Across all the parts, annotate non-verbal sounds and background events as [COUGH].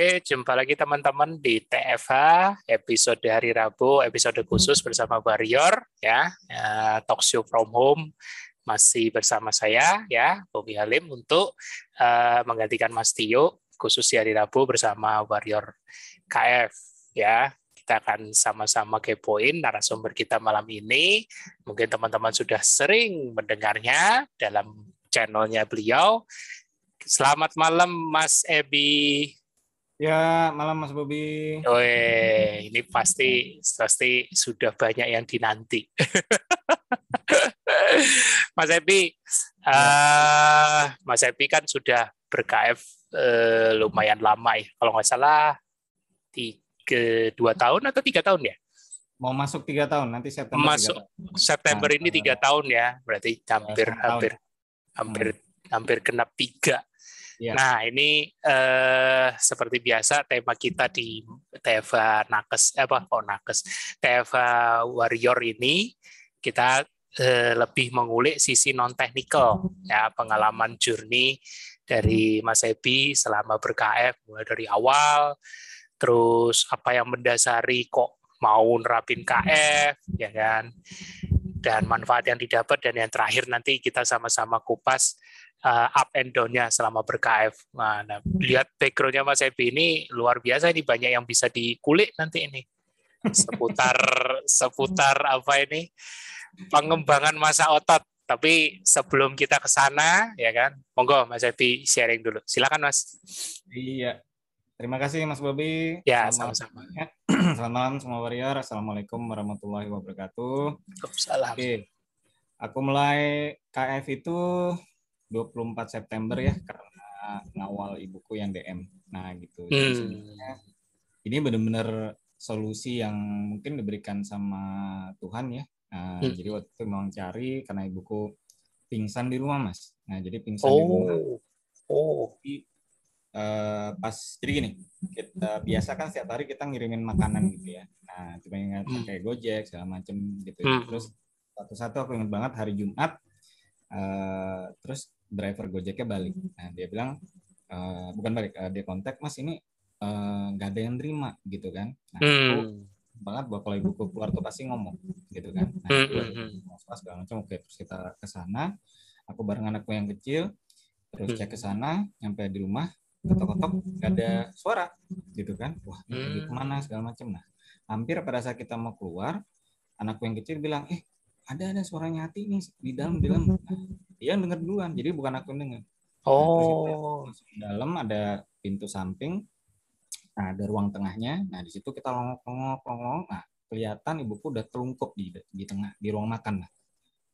Oke, jumpa lagi teman-teman di TFH episode hari Rabu, episode khusus bersama Warrior ya, ya talk show from home masih bersama saya ya, Bobby Halim untuk uh, menggantikan Mas Tio khusus di hari Rabu bersama Warrior KF ya. Kita akan sama-sama kepoin narasumber kita malam ini. Mungkin teman-teman sudah sering mendengarnya dalam channelnya beliau. Selamat malam Mas Ebi. Ya, malam Mas Bobi. Weh, ini pasti pasti sudah banyak yang dinanti. [LAUGHS] Mas Epi, uh, Mas Epi kan sudah berKF uh, lumayan lama ya. Kalau nggak salah tiga dua tahun atau tiga tahun ya? Mau masuk tiga tahun nanti September. Masuk September nah, ini tiga tahun ya, berarti hampir ya, hampir hampir hmm. hampir genap tiga Yeah. Nah, ini eh, seperti biasa tema kita di Teva Nakes eh, apa? Oh Nakes. Teva Warrior ini kita eh, lebih mengulik sisi non teknikal ya pengalaman journey dari Mas Ebi selama berKF mulai dari awal terus apa yang mendasari kok mau nerapin KF ya kan dan manfaat yang didapat dan yang terakhir nanti kita sama-sama kupas uh, up and down-nya selama ber-KF. Nah, nah, lihat background-nya Mas Ebi ini luar biasa ini banyak yang bisa dikulik nanti ini seputar [LAUGHS] seputar apa ini pengembangan masa otot. Tapi sebelum kita ke sana ya kan, monggo Mas Ebi sharing dulu. Silakan Mas. Iya. Terima kasih Mas Bobi. Ya, sama-sama. Selamat malam semua warrior. Assalamualaikum warahmatullahi wabarakatuh. Waalaikumsalam. Oke. Aku mulai KF itu 24 September ya karena ngawal ibuku yang DM. Nah gitu. Hmm. ini benar-benar solusi yang mungkin diberikan sama Tuhan ya. Nah, hmm. Jadi waktu itu memang cari karena ibuku pingsan di rumah mas. Nah jadi pingsan oh. di rumah. Oh. Jadi, uh, pas jadi gini kita biasa kan setiap hari kita ngirimin makanan gitu ya. Nah cuma ingat hmm. kayak Gojek segala macem gitu. Ya. Terus satu-satu aku ingat banget hari Jumat. Uh, terus driver Gojeknya balik. Nah dia bilang uh, bukan balik, uh, dia kontak Mas ini nggak uh, ada yang terima gitu kan. Nah hmm. aku banget bahwa kalau ibuku keluar tuh pasti ngomong gitu kan. Nah pas segala macam oke terus kita ke sana. Aku bareng anakku yang kecil terus cek ke sana nyampe di rumah ketok-ketok gak ada suara gitu kan? Wah hmm. ke mana segala macam nah hampir pada saat kita mau keluar anakku yang kecil bilang eh ada ada suaranya hati nih di dalam di dalam. Nah, dia denger duluan jadi bukan aku yang denger. Oh. nah, di dalam ada pintu samping nah ada ruang tengahnya. Nah di situ kita longok longok nah kelihatan ibuku udah terungkup di di tengah di ruang makan lah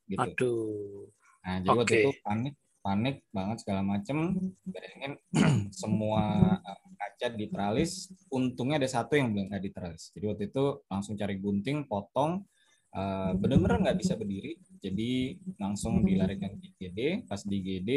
gitu. Aduh. nah jadi okay. waktu itu panik panik banget segala macem bayangin [CLEARS THROAT] semua eh, kaca di teralis untungnya ada satu yang belum nggak di teralis jadi waktu itu langsung cari gunting potong uh, benar-benar nggak bisa berdiri jadi langsung dilarikan di GD pas di GD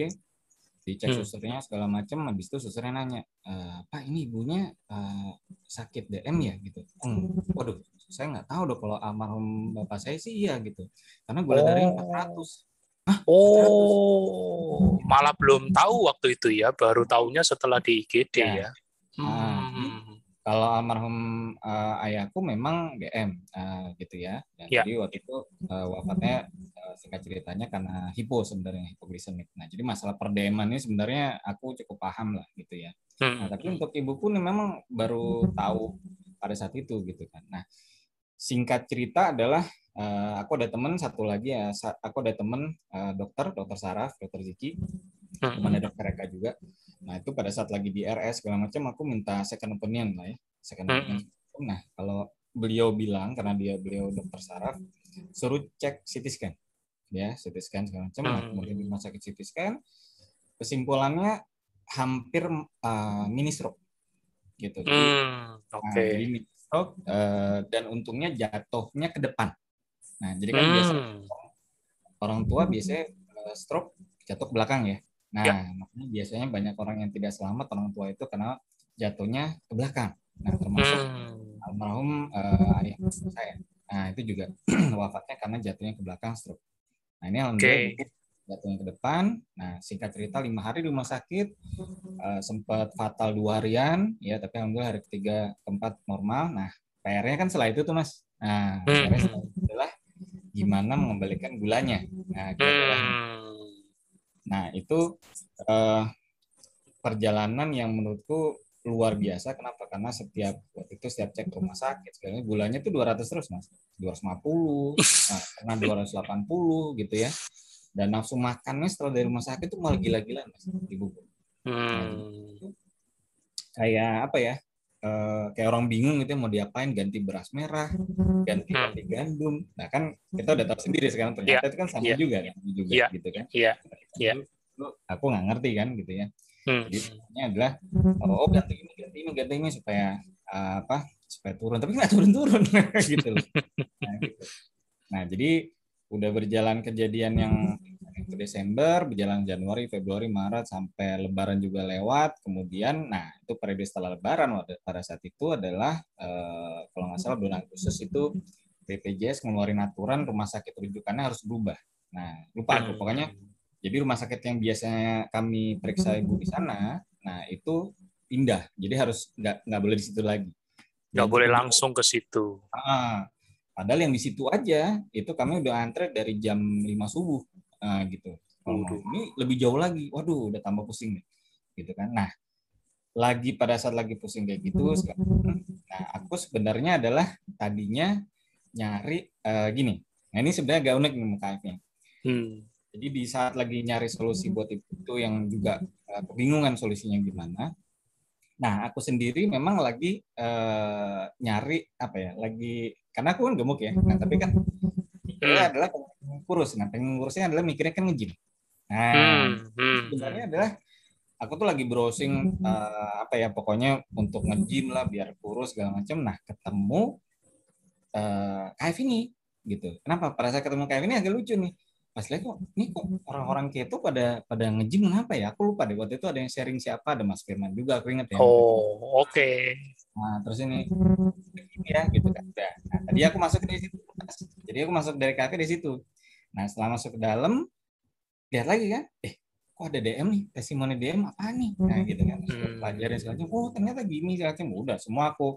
dicek hmm. susternya segala macam habis itu susternya nanya e, pak ini ibunya uh, sakit DM ya gitu hmm. waduh saya nggak tahu dong kalau almarhum bapak saya sih iya gitu karena gula oh. darahnya 400 Hah, oh 400? malah belum tahu waktu itu ya baru tahunya setelah di IGD ya, ya. Nah, hmm. Kalau almarhum uh, ayahku memang DM uh, gitu ya. Dan ya. Jadi waktu itu uh, wafatnya uh, singkat ceritanya karena hipo sebenarnya hipoglikemik. Nah jadi masalah perdeman ini sebenarnya aku cukup paham lah gitu ya. Hmm. Nah tapi untuk ibuku nih memang baru tahu pada saat itu gitu kan. Nah singkat cerita adalah uh, aku ada teman satu lagi ya. Aku ada teman uh, dokter, dokter Saraf, dokter Ziki, hmm. teman dokter Eka juga Nah itu pada saat lagi di RS segala macam aku minta second opinion lah ya second hmm. opinion. Nah kalau beliau bilang karena dia beliau dokter saraf suruh cek CT scan ya CT scan segala macam. Nah, hmm. kemudian di rumah sakit CT scan kesimpulannya hampir uh, mini stroke gitu. Jadi, Oke. Okay. Nah, mini stroke uh, dan untungnya jatuhnya ke depan. Nah jadi kan hmm. biasa orang tua biasanya uh, stroke jatuh ke belakang ya. Nah, ya. makanya biasanya banyak orang yang tidak selamat orang tua itu karena jatuhnya ke belakang. Nah, termasuk hmm. almarhum uh, ayah saya. Nah, itu juga [CLEARS THROAT] wafatnya karena jatuhnya ke belakang stroke. Nah, ini alhamdulillah okay. Jatuhnya ke depan. Nah, singkat cerita lima hari di rumah sakit, uh, sempat fatal dua harian, ya tapi alhamdulillah hari ketiga keempat normal. Nah, PR-nya kan setelah itu tuh mas. Nah, hmm. PR-nya setelah itu adalah gimana mengembalikan gulanya. Nah, hmm. nah itu uh, perjalanan yang menurutku luar biasa. Kenapa? Karena setiap waktu itu setiap cek rumah sakit, sekarang gulanya tuh 200 terus mas, 250, [LAUGHS] nah, pernah 280 gitu ya dan nafsu makannya setelah dari rumah sakit itu malah gila-gilaan mas ibu hmm. nah, kayak apa ya uh, kayak orang bingung gitu ya, mau diapain ganti beras merah ganti hmm. ganti gandum nah kan kita udah tahu sendiri sekarang ternyata yeah. itu kan sama yeah. juga kan juga yeah. gitu kan iya yeah. yeah. aku nggak ngerti kan gitu ya hmm. jadi ini adalah oh, oh ganti ini ganti ini ganti ini supaya uh, apa supaya turun tapi nggak turun-turun [LAUGHS] gitu nah, gitu nah jadi udah berjalan kejadian yang Desember, berjalan Januari, Februari, Maret sampai Lebaran juga lewat. Kemudian, nah itu periode setelah Lebaran pada saat itu adalah eh, kalau nggak salah bulan Agustus itu BPJS ngeluarin aturan rumah sakit rujukannya harus berubah. Nah lupa aku pokoknya. Jadi rumah sakit yang biasanya kami periksa ibu di sana, nah itu pindah. Jadi harus nggak nggak boleh di situ lagi. Nggak boleh langsung ke situ. Ah, Padahal yang di situ aja itu kami udah antre dari jam 5 subuh nah, gitu. Kalau ini lebih jauh lagi, waduh udah tambah pusing nih. Gitu kan. Nah, lagi pada saat lagi pusing kayak gitu, nah aku sebenarnya adalah tadinya nyari uh, gini. Nah ini sebenarnya agak unik nih MKF-nya. Hmm. Jadi di saat lagi nyari solusi buat itu yang juga uh, kebingungan solusinya gimana. Nah, aku sendiri memang lagi uh, nyari apa ya? Lagi karena aku kan gemuk ya nah tapi kan mikirnya hmm. adalah kurus. Nah pengen kurusnya adalah mikirnya kan ngejim nah hmm. hmm. sebenarnya adalah aku tuh lagi browsing uh, apa ya pokoknya untuk ngejim lah biar kurus segala macam nah ketemu uh, eh, KF ini gitu. Kenapa? Pada saat ketemu KF ini agak lucu nih. Pas lihat kok ini kok orang-orang keto pada pada ngejim kenapa ya? Aku lupa deh. Waktu itu ada yang sharing siapa? Ada Mas Firman juga aku inget ya. Oh oke. okay. Nah terus ini ini ya gitu kan. Nah, tadi aku masuk dari situ jadi aku masuk dari kafe di situ. Nah setelah masuk ke dalam lihat lagi kan. Eh kok ada DM nih? Testimoni DM apa nih? Nah gitu kan. Hmm. pelajarin segala macam. Oh ternyata gini segala macam. Udah semua aku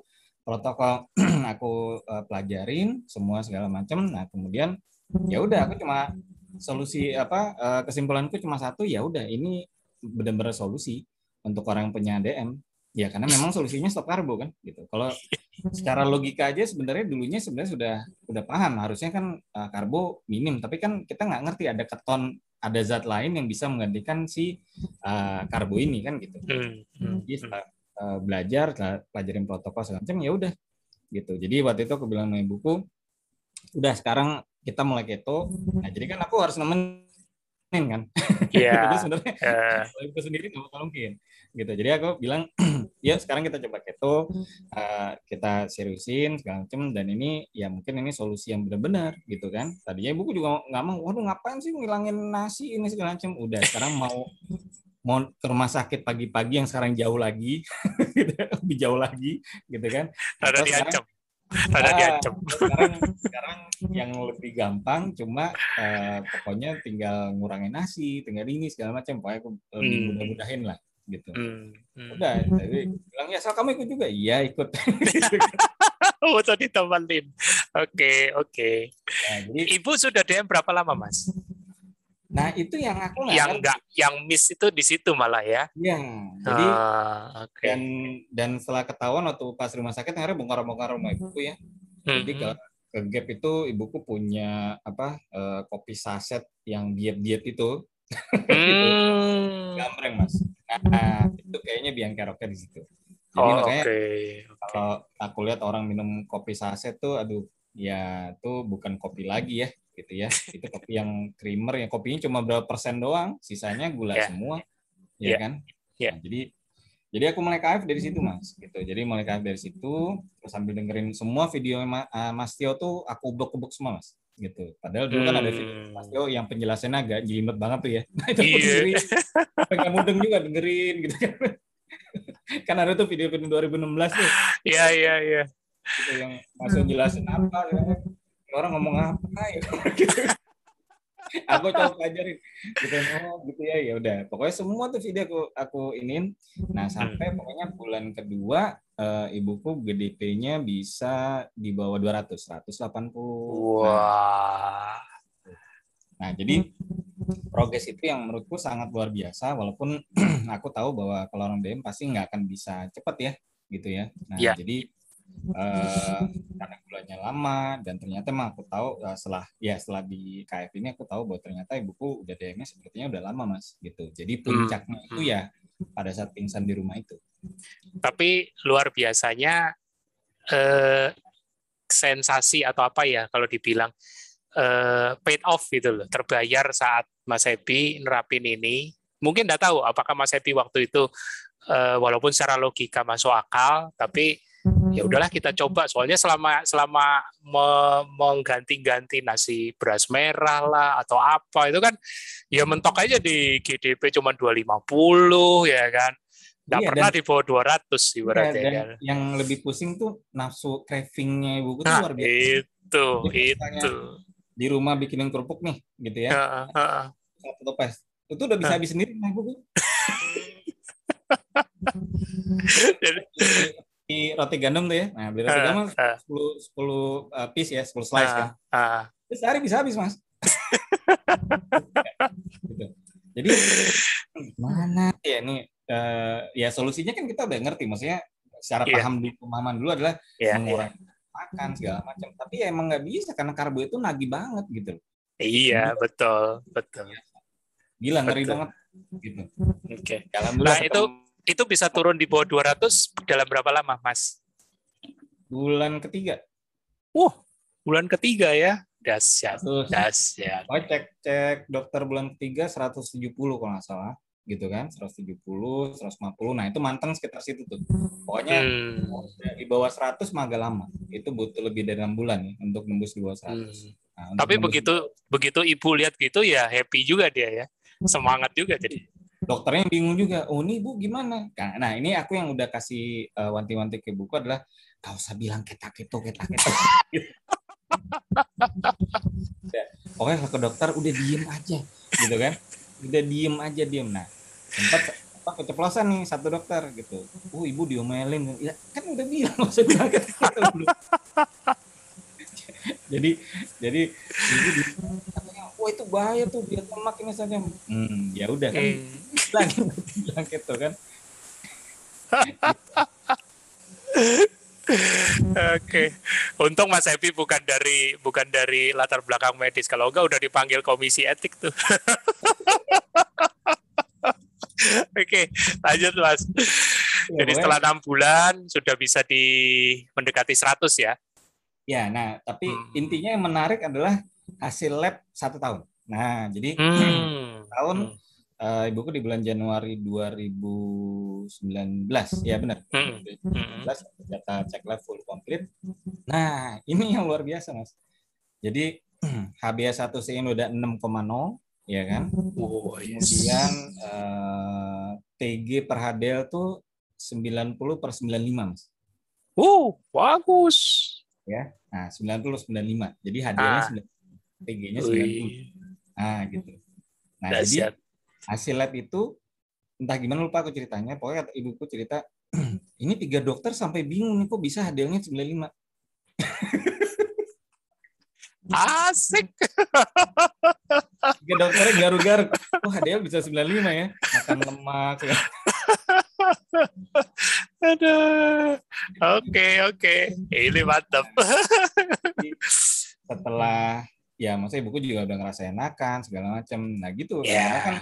protokol [CLEARS THROAT] aku uh, pelajarin semua segala macam. Nah kemudian ya udah aku cuma solusi apa uh, kesimpulanku cuma satu ya udah ini benar-benar solusi untuk orang yang punya DM ya karena memang solusinya stop karbo kan gitu. Kalau secara logika aja sebenarnya dulunya sebenarnya sudah sudah paham. Harusnya kan uh, karbo minim. Tapi kan kita nggak ngerti ada keton ada zat lain yang bisa menggantikan si uh, karbo ini kan gitu. Hmm, hmm, jadi setelah uh, belajar pelajarin protokol segala macam ya udah gitu. Jadi waktu itu aku bilang sama ibuku udah sekarang kita mulai keto. Nah jadi kan aku harus nemenin kan. Iya. Yeah. [LAUGHS] jadi sebenarnya uh. itu sendiri nggak bakal mungkin gitu. Jadi aku bilang [CLEARS THROAT] ya sekarang kita coba keto uh, kita seriusin segala macam dan ini ya mungkin ini solusi yang benar-benar gitu kan. Tadinya ibuku juga nggak mau waduh ngapain sih ngilangin nasi ini segala macam udah sekarang mau mau ke rumah sakit pagi-pagi yang sekarang jauh lagi [LAUGHS] gitu, lebih jauh lagi gitu kan. Ada diancam. ada nah, diancam. Sekarang, sekarang yang lebih gampang cuma uh, pokoknya tinggal ngurangin nasi, tinggal ini segala macam. Pokoknya aku lebih hmm. mudah-mudahin lah gitu. Hmm. Hmm. Udah, jadi bilang ya asal kamu ikut juga. Iya ikut. [LAUGHS] oh, tadi ditemenin. Oke, oke. Nah, jadi, Ibu sudah DM berapa lama, Mas? Nah itu yang aku nggak yang nggak yang miss itu di situ malah ya. Iya. Jadi ah, okay. dan dan setelah ketahuan waktu pas rumah sakit akhirnya bongkar-bongkar rumah ibuku ya. Hmm. Jadi ke, ke Gap itu ibuku punya apa uh, kopi saset yang diet-diet itu. Hmm. Gambreng mas. Nah itu kayaknya Bianca Rocker di situ. Jadi oh, makanya okay. kalau aku lihat orang minum kopi saset tuh, aduh ya tuh bukan kopi lagi ya gitu ya itu kopi yang creamer yang kopinya cuma berapa persen doang sisanya gula yeah. semua ya yeah. kan yeah. Nah, jadi jadi aku mulai KF dari situ mas gitu jadi mulai KF dari situ terus sambil dengerin semua video uh, Mas Tio tuh aku ubek-ubek semua mas gitu padahal dulu hmm. kan ada video hmm. Mas Tio yang penjelasannya agak jelimet banget tuh ya nah, [LAUGHS] itu yeah. sendiri pengen mudeng juga dengerin gitu kan [LAUGHS] kan ada tuh video-video 2016 tuh iya iya iya yang masuk jelasin apa gitu orang ngomong apa ya [LAUGHS] gitu. Aku coba pelajarin. Gitu oh gitu ya ya udah. Pokoknya semua tuh video aku aku inin nah sampai hmm. pokoknya bulan kedua uh, ibuku GDP-nya bisa di bawah 200 180 wah. Nah jadi progres itu yang menurutku sangat luar biasa walaupun [CLEARS THROAT] aku tahu bahwa kalau orang DM pasti nggak akan bisa cepat ya gitu ya. Nah ya. jadi uh, karena lama dan ternyata emang aku tahu uh, setelah ya setelah di KF ini aku tahu bahwa ternyata ibuku udah DMS sepertinya udah lama mas gitu jadi hmm. puncaknya hmm. itu ya pada saat pingsan di rumah itu tapi luar biasanya eh, sensasi atau apa ya kalau dibilang eh, paid off gitu loh terbayar saat Mas Epi nerapin ini mungkin tidak tahu apakah Mas Epi waktu itu eh, walaupun secara logika masuk akal tapi ya udahlah kita coba. Soalnya selama selama mengganti-ganti nasi beras merah lah atau apa itu kan ya mentok aja di GDP cuma 250 ya kan? Nggak iya, pernah dan, di bawah 200 sih berarti iya, kan. yang lebih pusing tuh nafsu cravingnya ibu nah, luar biasa. itu itu. di rumah bikinin kerupuk nih gitu ya. Uh, uh, uh. satu itu udah bisa uh. habis sendiri nah ibu [LAUGHS] di roti gandum tuh ya. Nah, beli roti uh, gandum uh, 10 10 uh, piece ya, 10 slice uh, kan. Uh. Sehari bisa habis, Mas. [LAUGHS] gitu. Jadi mana ya ini uh, ya solusinya kan kita udah ngerti maksudnya secara yeah. paham di pemahaman dulu adalah yeah, mengurangi yeah. makan segala macam. Tapi ya emang nggak bisa karena karbo itu nagih banget gitu. Iya, betul, betul. Gila ngeri banget gitu. Oke. Okay. Nah, itu itu bisa turun di bawah 200 dalam berapa lama, Mas? Bulan ketiga. Wah, bulan ketiga ya. Dahsyat, dahsyat. Oh, cek cek dokter bulan ketiga 170 kalau nggak salah gitu kan 170 150 nah itu mantan sekitar situ tuh pokoknya hmm. di bawah 100 mah agak lama itu butuh lebih dari enam bulan ya untuk nembus di bawah 100 hmm. nah, tapi begitu begitu ibu lihat gitu ya happy juga dia ya semangat juga jadi dokternya bingung juga oh ini bu gimana? Nah, nah ini aku yang udah kasih uh, wanti-wanti ke buku adalah gak usah bilang ketak itu ketak itu [LAUGHS] oke ke dokter udah diem aja gitu kan. Udah diem aja diem. Nah sempat apa keceplosan nih satu dokter gitu. Oh ibu diomelin. Ya kan udah bilang gak usah bilang ketak itu [LAUGHS] jadi jadi ibu wah itu bahaya tuh biar lemak ini saja hmm, ya udah kan lagi bilang gitu kan Oke, untung Mas Epi bukan dari bukan dari latar belakang medis. Kalau enggak udah dipanggil komisi etik tuh. [LAUGHS] Oke, lanjut Mas. Ya, Jadi setelah enam bulan sudah bisa di mendekati 100 ya? Ya, nah tapi hmm. intinya yang menarik adalah hasil lab satu tahun. Nah, jadi hmm. tahun hmm. Uh, ibuku di bulan Januari 2019, ya benar. Hmm. 2019 hmm. data cek lab full complete. Nah, ini yang luar biasa, Mas. Jadi [CLEARS THROAT] HbA1c ini udah 6,0 ya kan? Oh, yes. Kemudian uh, TG per HDL tuh 90 per 95, Mas. Oh, bagus ya. Nah, 90 95. Jadi HDL-nya ah. 90, PG-nya 90. Nah, gitu. Nah, That's jadi hasil lab itu entah gimana lupa aku ceritanya, pokoknya ibuku cerita [CLEARS THROAT] ini tiga dokter sampai bingung nih kok bisa HDL-nya 95. [LAUGHS] Asik. [LAUGHS] Tiga dokternya garu-garu. Oh, HDL bisa 95 ya. Makan lemak. [LAUGHS] Aduh. Oke, oke. Ini mantap. Setelah ya maksudnya ibuku juga udah ngerasa enakan segala macam. Nah, gitu. Yeah.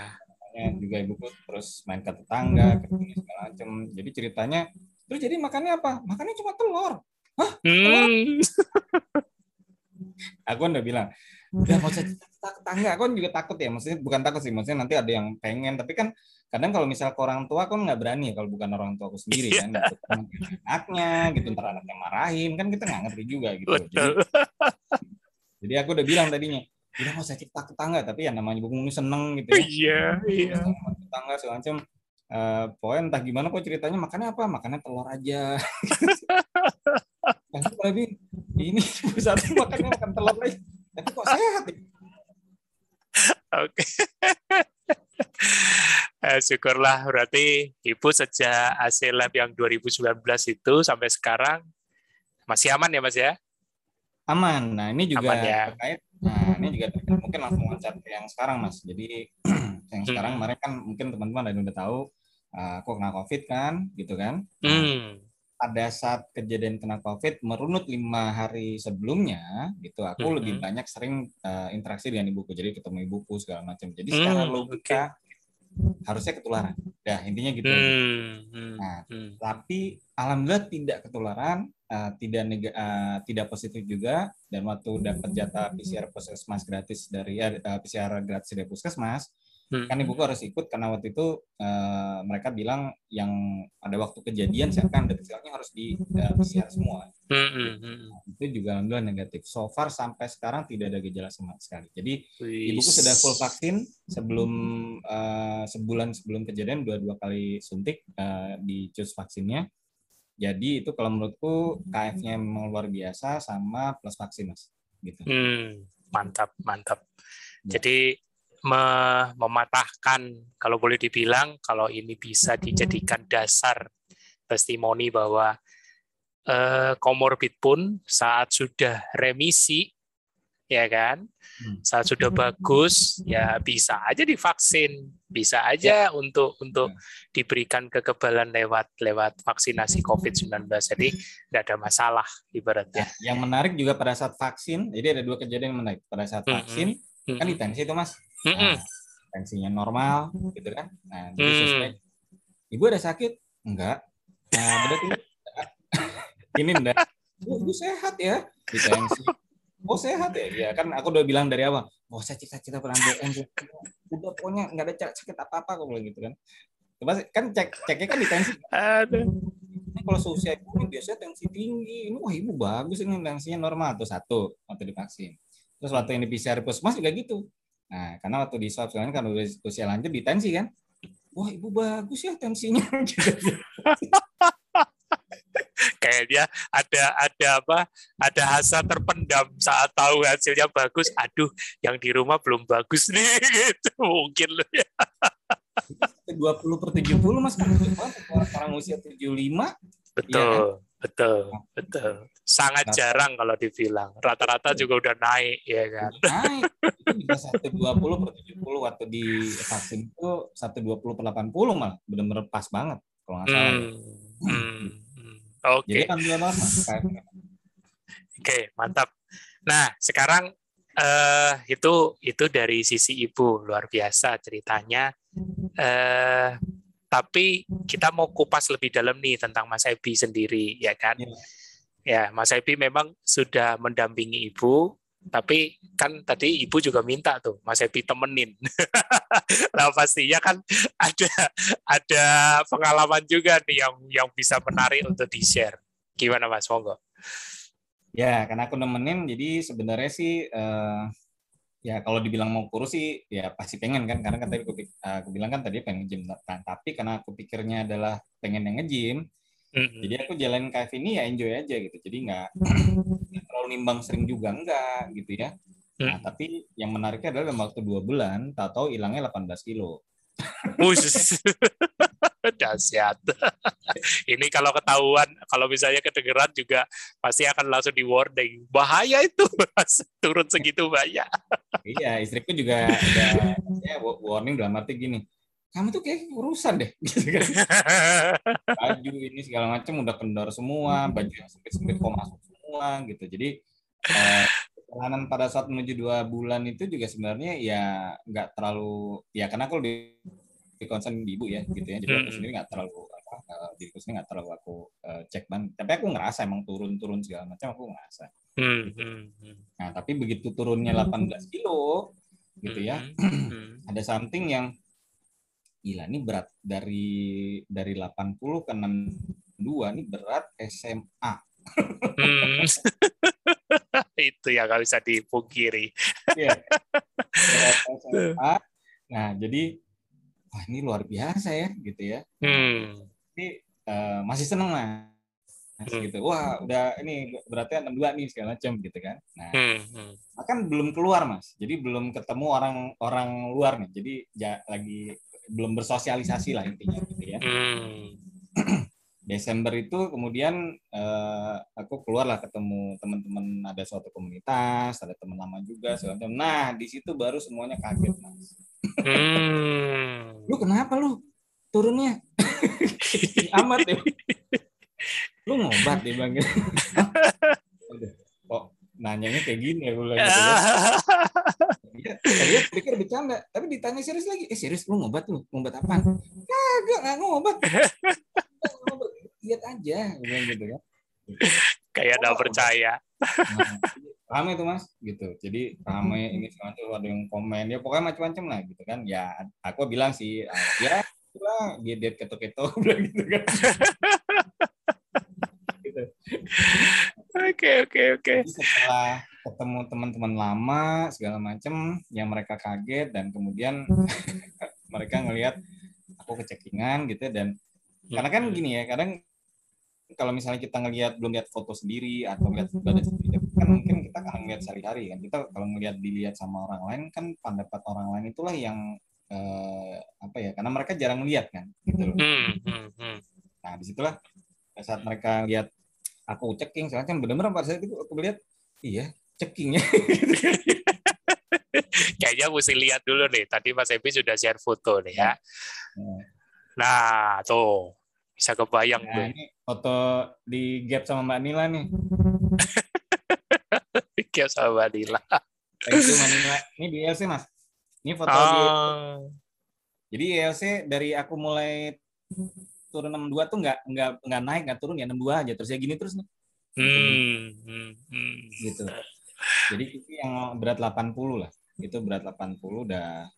kan juga ibuku terus main ke tetangga, segala macam. Jadi ceritanya, terus jadi makannya apa? Makannya cuma telur. Hah? Telur? Hmm. aku udah bilang, udah mau cerita tetangga. Aku kan juga takut ya. Maksudnya bukan takut sih. Maksudnya nanti ada yang pengen. Tapi kan kadang kalau misal ke orang tua kan nggak berani ya kalau bukan orang tua aku sendiri kan gitu. anaknya gitu ntar anaknya marahin kan kita nggak ngerti juga gitu jadi, jadi aku udah bilang tadinya udah mau saya cerita ke tetangga tapi ya namanya bung seneng gitu ya iya iya tetangga segala macam uh, pokoknya entah gimana kok ceritanya makannya apa makannya telur aja [LAUGHS] kan lebih ini [LAUGHS] satu makannya makan telur aja tapi kok sehat ya? Oke. [LAUGHS] eh, syukurlah berarti Ibu sejak hasil lab yang 2019 itu sampai sekarang masih aman ya Mas ya? Aman. Nah, ini juga aman, ya? terkait nah ini juga mungkin langsung loncat yang sekarang Mas. Jadi [CLEARS THROAT] yang sekarang hmm. kemarin kan mungkin teman-teman ada udah tahu uh, aku kena Covid kan, gitu kan. Nah, hmm pada saat kejadian kena COVID merunut lima hari sebelumnya, gitu aku mm-hmm. lebih banyak sering uh, interaksi dengan ibuku, jadi ketemu ibuku segala macam. Jadi mm-hmm. secara logika harusnya ketularan. Ya intinya gitu. Mm-hmm. Nah, mm-hmm. tapi alhamdulillah tidak ketularan, uh, tidak nega, uh, tidak positif juga. Dan waktu dapat jatah PCR puskesmas gratis dari uh, PCR gratis dari puskesmas, Hmm. Kan ibuku harus ikut karena waktu itu uh, mereka bilang yang ada waktu kejadian siapkan detailnya harus di uh, PCR semua. Hmm, hmm, hmm. Nah, itu juga alhamdulillah negatif. So far sampai sekarang tidak ada gejala sama sekali. Jadi Wis. ibuku sudah full vaksin sebelum uh, sebulan sebelum kejadian dua-dua kali suntik uh, di cus vaksinnya. Jadi itu kalau menurutku KF-nya memang luar biasa sama plus vaksin mas. Gitu. Hmm, mantap, mantap. Ya. Jadi mematahkan kalau boleh dibilang kalau ini bisa dijadikan dasar testimoni bahwa eh, komorbid pun saat sudah remisi ya kan hmm. saat sudah bagus ya bisa aja divaksin bisa aja ya. untuk untuk ya. diberikan kekebalan lewat lewat vaksinasi COVID-19 jadi tidak ada masalah ibaratnya ya, yang menarik juga pada saat vaksin jadi ada dua kejadian yang menarik pada saat hmm, vaksin mm -hmm. kan ditensi itu mas Nah, tensinya normal gitu kan. Nah, jadi suspek. Ibu ada sakit? Enggak. Nah, berarti [LAUGHS] ini enggak. Bu, ibu sehat ya. Di tensi. Oh sehat ya? Ya kan aku udah bilang dari awal. Oh saya cita-cita pernah BM. Udah pokoknya nggak ada sakit apa-apa kok gitu kan. Coba kan cek ceknya kan di tensi. Aduh. Ini kalau seusia ibu ini biasanya tensi tinggi. Ini wah ibu bagus ini tensinya normal tuh satu waktu divaksin. Terus waktu ini PCR puskesmas juga gitu. Nah, karena waktu di swab sekarang kan udah usia lanjut di tensi kan. Wah, ibu bagus ya tensinya. [LAUGHS] Kayak dia ada ada apa? Ada hasrat terpendam saat tahu hasilnya bagus. Aduh, yang di rumah belum bagus nih [LAUGHS] gitu. Mungkin loh ya. 20 per 70 Mas kan orang usia 75 Betul. Ya kan? Betul, betul. Sangat nah, jarang kalau dibilang. Rata-rata juga udah naik, ya kan? Naik. Itu bisa 120 per 70 waktu di vaksin itu 120 per 80 malah. Benar-benar pas banget kalau nggak salah. Hmm. Hmm. hmm. Oke. Okay. Jadi banget, Mas. Oke, okay, mantap. Nah, sekarang uh, itu itu dari sisi ibu luar biasa ceritanya. Uh, tapi kita mau kupas lebih dalam nih tentang Mas Ebi sendiri, ya kan? Ya, ya Mas Ebi memang sudah mendampingi Ibu, tapi kan tadi Ibu juga minta tuh Mas Ebi temenin. [LAUGHS] nah pastinya kan ada ada pengalaman juga nih yang yang bisa menarik untuk di-share. Gimana Mas Monggo? Ya, karena aku nemenin, jadi sebenarnya sih uh, ya kalau dibilang mau kurus sih ya pasti pengen kan karena kan tadi aku, eh, aku bilang kan tadi pengen nge-gym nah, tapi karena aku pikirnya adalah pengen yang nge-gym mm-hmm. jadi aku jalan KF ini ya enjoy aja gitu. Jadi nggak terlalu nimbang sering juga enggak gitu ya. Nah mm. tapi yang menariknya adalah dalam waktu dua bulan tahu-tahu hilangnya 18 kilo [LAUGHS] [LAUGHS] Dahsyat. [LAUGHS] Ini kalau ketahuan, kalau misalnya kedengeran juga pasti akan langsung di warning. Bahaya itu, turun segitu banyak. [LAUGHS] iya, istriku juga ada ya, warning dalam arti gini. Kamu tuh kayak urusan deh, gitu kan. Baju ini segala macam udah kendor semua, baju yang sempit-sempit kok masuk semua, gitu. Jadi eh, perjalanan pada saat menuju dua bulan itu juga sebenarnya ya nggak terlalu ya karena aku lebih di concern di ibu ya gitu ya jadi aku sendiri nggak terlalu apa uh, diriku sendiri nggak terlalu aku uh, cek ban tapi aku ngerasa emang turun-turun segala macam aku ngerasa gitu. nah tapi begitu turunnya 18 kilo gitu ya [CLEARS THROAT] ada something yang gila ini berat dari dari 80 ke 62 ini berat SMA hmm. [LAUGHS] itu yang nggak bisa dipungkiri. Iya. SMA. Nah, jadi wah ini luar biasa ya gitu ya. Hmm. Tapi uh, masih seneng lah. hmm. gitu wah udah ini berarti 62 nih segala macam gitu kan nah hmm. Hmm. kan belum keluar mas jadi belum ketemu orang orang luar nih jadi ja, lagi belum bersosialisasi lah intinya gitu ya hmm. Desember itu kemudian uh, aku keluarlah ketemu teman-teman ada suatu komunitas ada teman lama juga segala macam nah di situ baru semuanya kaget mas hmm. lu kenapa lu? Turunnya. [LAUGHS] Amat ya. Lu ngobat deh bang [LAUGHS] kok nanyanya kayak gini ya gue gitu ya. dia, [LAUGHS] dia pikir bercanda. Tapi ditanya serius lagi. Eh serius lu ngobat lu? Ngobat apa kagak nggak ngobat. Lihat aja bilang gitu kan. Kayak nggak percaya. Nah, ramai itu mas gitu jadi ramai [LAUGHS] ini semuanya ada yang komen ya pokoknya macam-macam lah gitu kan ya aku bilang sih ya lah dia keto-keto gitu kan [LAUGHS] gitu. Oke oke oke. Setelah ketemu teman-teman lama segala macam yang mereka kaget dan kemudian [LAUGHS] mereka ngelihat aku kecekingan gitu dan karena kan hmm. gini ya kadang kalau misalnya kita ngelihat belum lihat foto sendiri atau lihat badan sendiri kan mungkin kita akan ngelihat sehari-hari kan kita kalau ngelihat dilihat sama orang lain kan pendapat orang lain itulah yang eh, apa ya karena mereka jarang melihat kan gitu loh. Hmm, hmm, hmm. Nah di situlah saat mereka lihat aku ceking soalnya kan benar-benar pada saat itu aku lihat iya cekingnya. [LAUGHS] Kayaknya mesti lihat dulu nih. Tadi Mas Ebi sudah share foto nih ya. Hmm. Nah tuh bisa kebayang nah, tuh. Ini foto di gap sama Mbak Nila nih. [LAUGHS] gap sama Mbak Nila. Thank you. Ini di LC mas. Ini foto oh. di jadi ILC dari aku mulai turun 62 tuh nggak nggak nggak naik nggak turun ya 62 aja terus ya gini terus nih. Hmm, hmm, hmm. Gitu. Jadi itu yang berat 80 lah. Itu berat 80 udah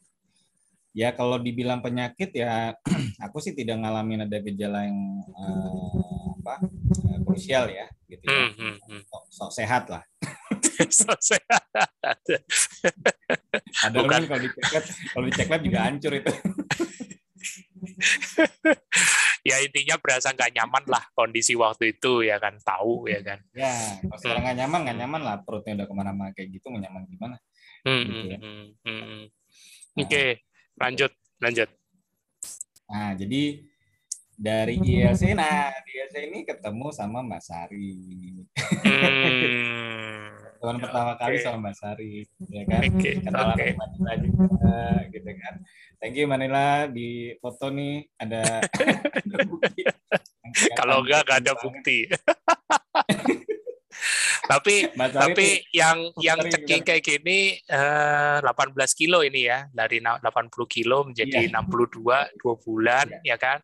ya kalau dibilang penyakit ya [CLEARS THROAT] aku sih tidak ngalamin ada gejala yang uh, apa uh, krusial ya gitu ya. Hmm, hmm, hmm. Sok, sok sehat lah. [LAUGHS] [LAUGHS] sehat. ada Bukan. kalau dicek lab, kalau dicek lab juga hancur itu. [LAUGHS] ya intinya berasa nggak nyaman lah kondisi waktu itu ya kan tahu ya kan ya kalau sekarang nggak nyaman nggak nyaman lah perutnya udah ke mana-mana kayak gitu nyaman gimana hmm, gitu ya. hmm, hmm. oke okay lanjut lanjut nah jadi dari ILC nah di ILC ini ketemu sama Mbak Sari hmm. Teman pertama kali sama Mbak Sari ya kan? okay. kenalan okay. Manila juga gitu kan? Thank you Manila di foto nih ada, ada [LAUGHS] bukti kalau enggak enggak ada bukti. [LAUGHS] Tapi tapi yang yang ceking kayak gini eh, 18 kilo ini ya dari 80 kilo menjadi yeah. 62 dua bulan yeah. ya kan?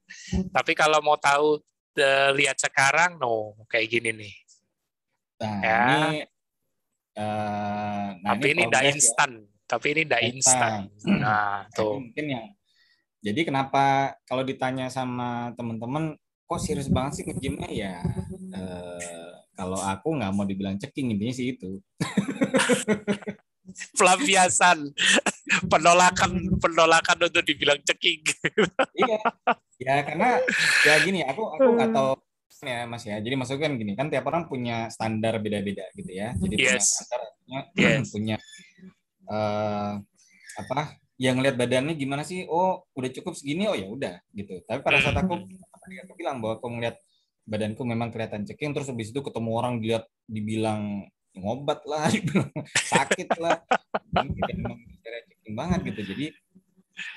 Tapi kalau mau tahu uh, lihat sekarang no kayak gini nih. Nah, ya. ini, uh, nah tapi ini tidak ya. instan ya. tapi ini tidak instan nah tuh mungkin yang jadi kenapa kalau ditanya sama teman-teman kok serius banget sih ngejimnya ya uh, kalau aku nggak mau dibilang ceking intinya sih itu. [LAUGHS] Pelampiasan, penolakan penolakan untuk dibilang ceking. iya, ya karena ya gini, aku aku nggak tahu ya mas ya. Jadi maksudnya kan gini, kan tiap orang punya standar beda-beda gitu ya. Jadi [CLEARS THROAT] yes. punya standar, yes. punya uh, apa? Yang ngelihat badannya gimana sih? Oh, udah cukup segini. Oh ya udah gitu. Tapi pada saat aku, hmm. aku bilang bahwa aku ngeliat badanku memang kelihatan ceking terus habis itu ketemu orang dilihat dibilang ngobat lah [LAUGHS] sakit lah memang ceking banget gitu jadi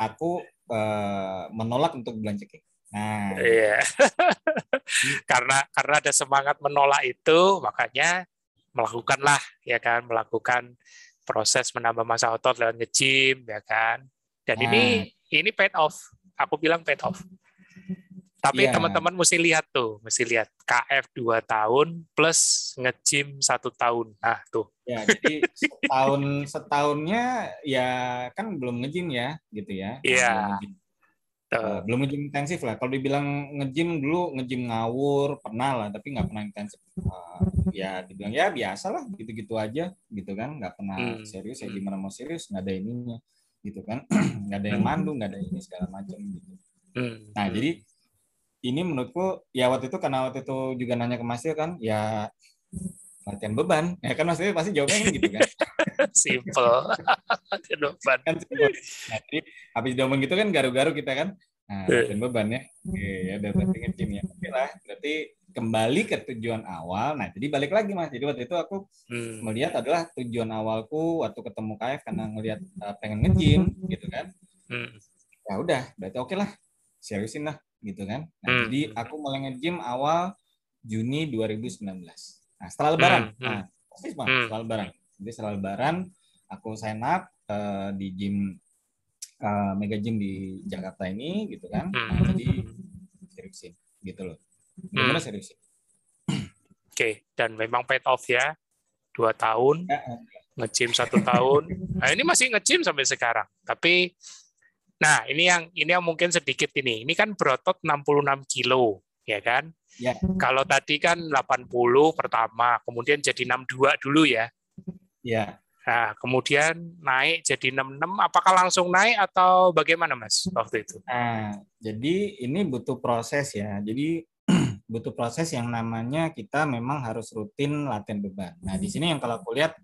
aku uh, menolak untuk bilang ceking nah iya [LAUGHS] karena karena ada semangat menolak itu makanya melakukanlah ya kan melakukan proses menambah masa otot lewat nge-gym ya kan dan nah. ini ini paid off aku bilang paid off tapi yeah. teman-teman mesti lihat tuh, mesti lihat KF 2 tahun plus nge-gym satu tahun. Nah, tuh. Ya, jadi setahun setahunnya ya kan belum nge-gym ya, gitu ya. Iya. Yeah. Uh, belum nge-gym intensif lah. Kalau dibilang nge-gym dulu nge-gym ngawur pernah lah, tapi nggak pernah intensif. Uh, ya dibilang ya biasa lah, gitu-gitu aja, gitu kan. Nggak pernah hmm. serius. Ya hmm. gimana mau serius? Nggak ada ininya, gitu kan. [CLEARS THROAT] nggak ada yang hmm. mandu, nggak ada ini segala macam gitu. Hmm. Nah jadi ini menurutku ya waktu itu karena waktu itu juga nanya ke Mas kan ya latihan beban ya kan maksudnya pasti jawabnya gitu kan [LAUGHS] [LAUGHS] simple [LAUGHS] latihan beban kan. Nah, jadi habis diomong gitu kan garu-garu kita kan nah iya. latihan beban ya oke ya udah berarti ngecim ya oke lah berarti kembali ke tujuan awal nah jadi balik lagi mas jadi waktu itu aku hmm. melihat adalah tujuan awalku waktu ketemu KF karena ngelihat uh, pengen ngejim gitu kan hmm. ya udah berarti oke lah seriusin lah gitu kan nah, hmm. jadi aku mulai ngejim awal Juni 2019 Nah, setelah lebaran. Hmm, hmm. Nah, persis hmm. setelah lebaran. Jadi setelah lebaran aku sign up uh, di gym uh, mega gym di Jakarta ini gitu kan. Hmm. Nah, jadi seriusin gitu loh. Gimana hmm. seriusin? Oke, okay. dan memang paid off ya. Dua tahun, ya, ya. nge-gym satu tahun. Nah, ini masih nge-gym sampai sekarang. Tapi Nah, ini yang ini yang mungkin sedikit ini. Ini kan berotot 66 kilo, ya kan? Ya. Kalau tadi kan 80 pertama, kemudian jadi 62 dulu ya. Ya. Nah, kemudian naik jadi 66, apakah langsung naik atau bagaimana Mas waktu itu? Nah, jadi ini butuh proses ya. Jadi [CLEARS THROAT] butuh proses yang namanya kita memang harus rutin latihan beban. Nah, di sini yang kalau aku lihat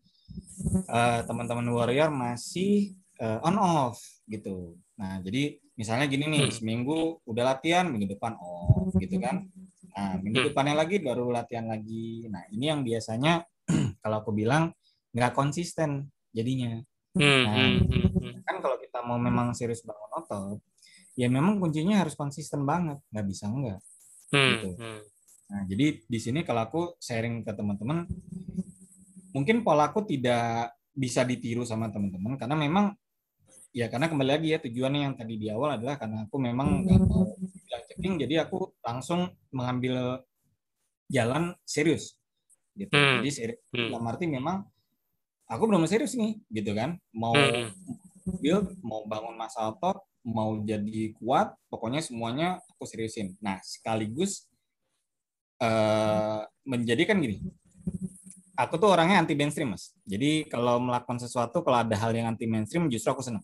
uh, teman-teman warrior masih uh, on off gitu. Nah, jadi misalnya gini nih, hmm. seminggu udah latihan, minggu depan off gitu kan. Nah, minggu hmm. depannya lagi baru latihan lagi. Nah, ini yang biasanya [CLEARS THROAT] kalau aku bilang nggak konsisten jadinya. Hmm, nah, hmm, kan kalau kita mau memang serius bangun otot, ya memang kuncinya harus konsisten banget, nggak bisa enggak. Gitu. Nah, jadi di sini kalau aku sharing ke teman-teman, mungkin pola aku tidak bisa ditiru sama teman-teman karena memang ya karena kembali lagi ya tujuannya yang tadi di awal adalah karena aku memang nggak mau bilang checking jadi aku langsung mengambil jalan serius gitu hmm. jadi serius hmm. dalam arti memang aku belum serius nih gitu kan mau hmm. build mau bangun masa otot mau jadi kuat pokoknya semuanya aku seriusin nah sekaligus uh, menjadi kan gini aku tuh orangnya anti mainstream mas jadi kalau melakukan sesuatu kalau ada hal yang anti mainstream justru aku senang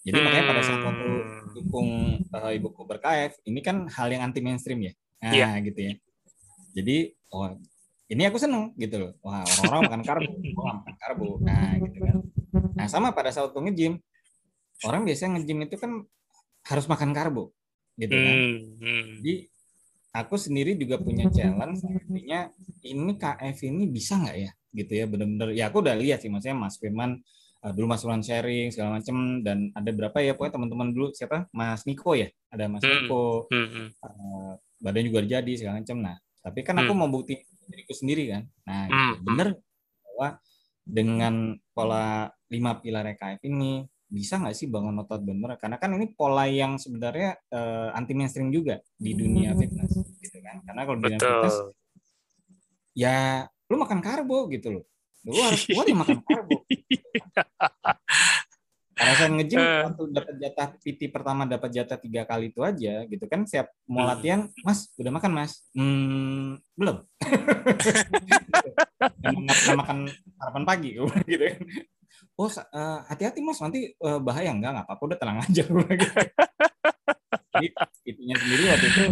jadi hmm. makanya pada saat waktu hmm. dukung uh, ibuku berKF, ini kan hal yang anti mainstream ya. Nah, yeah. gitu ya. Jadi, oh, ini aku seneng gitu loh. Wah, orang-orang makan karbo, orang makan karbo. Nah, gitu kan. Nah, sama pada saat waktu nge-gym, orang biasanya nge-gym itu kan harus makan karbo. Gitu kan. Hmm. hmm. Jadi, aku sendiri juga punya challenge artinya ini KF ini bisa nggak ya gitu ya benar-benar ya aku udah lihat sih maksudnya Mas Firman uh, dulu Mas Ulan sharing segala macam dan ada berapa ya pokoknya teman-teman dulu siapa Mas Niko ya ada Mas hmm. Niko. Uh, badan juga jadi segala macam nah tapi kan aku mau bukti diriku sendiri kan. Nah hmm. gitu. bener bahwa dengan pola lima pilar EKF ini bisa nggak sih bangun otot bener? Karena kan ini pola yang sebenarnya uh, anti mainstream juga di dunia fitness gitu kan. Karena kalau di dunia fitness ya lu makan karbo gitu loh. Lu harus kuat ya makan karbo [LAUGHS] Karena saya nge-gym uh. waktu dapat jatah PT pertama dapat jatah tiga kali itu aja gitu kan. Siap mau hmm. latihan mas udah makan mas? Hmm, belum. [LAUGHS] Nggak makan sarapan pagi gitu kan. Oh uh, hati-hati mas nanti uh, bahaya. Enggak nggak apa-apa udah tenang aja jadi itunya sendiri waktu itu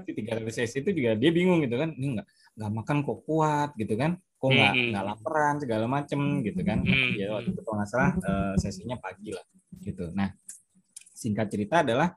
itu tiga kali sesi itu juga dia bingung gitu kan. Ini nggak nggak makan kok kuat gitu kan kok nggak hmm. nggak laparan segala macem gitu kan hmm. ya waktu itu kalau nggak salah uh, sesinya pagi lah gitu nah singkat cerita adalah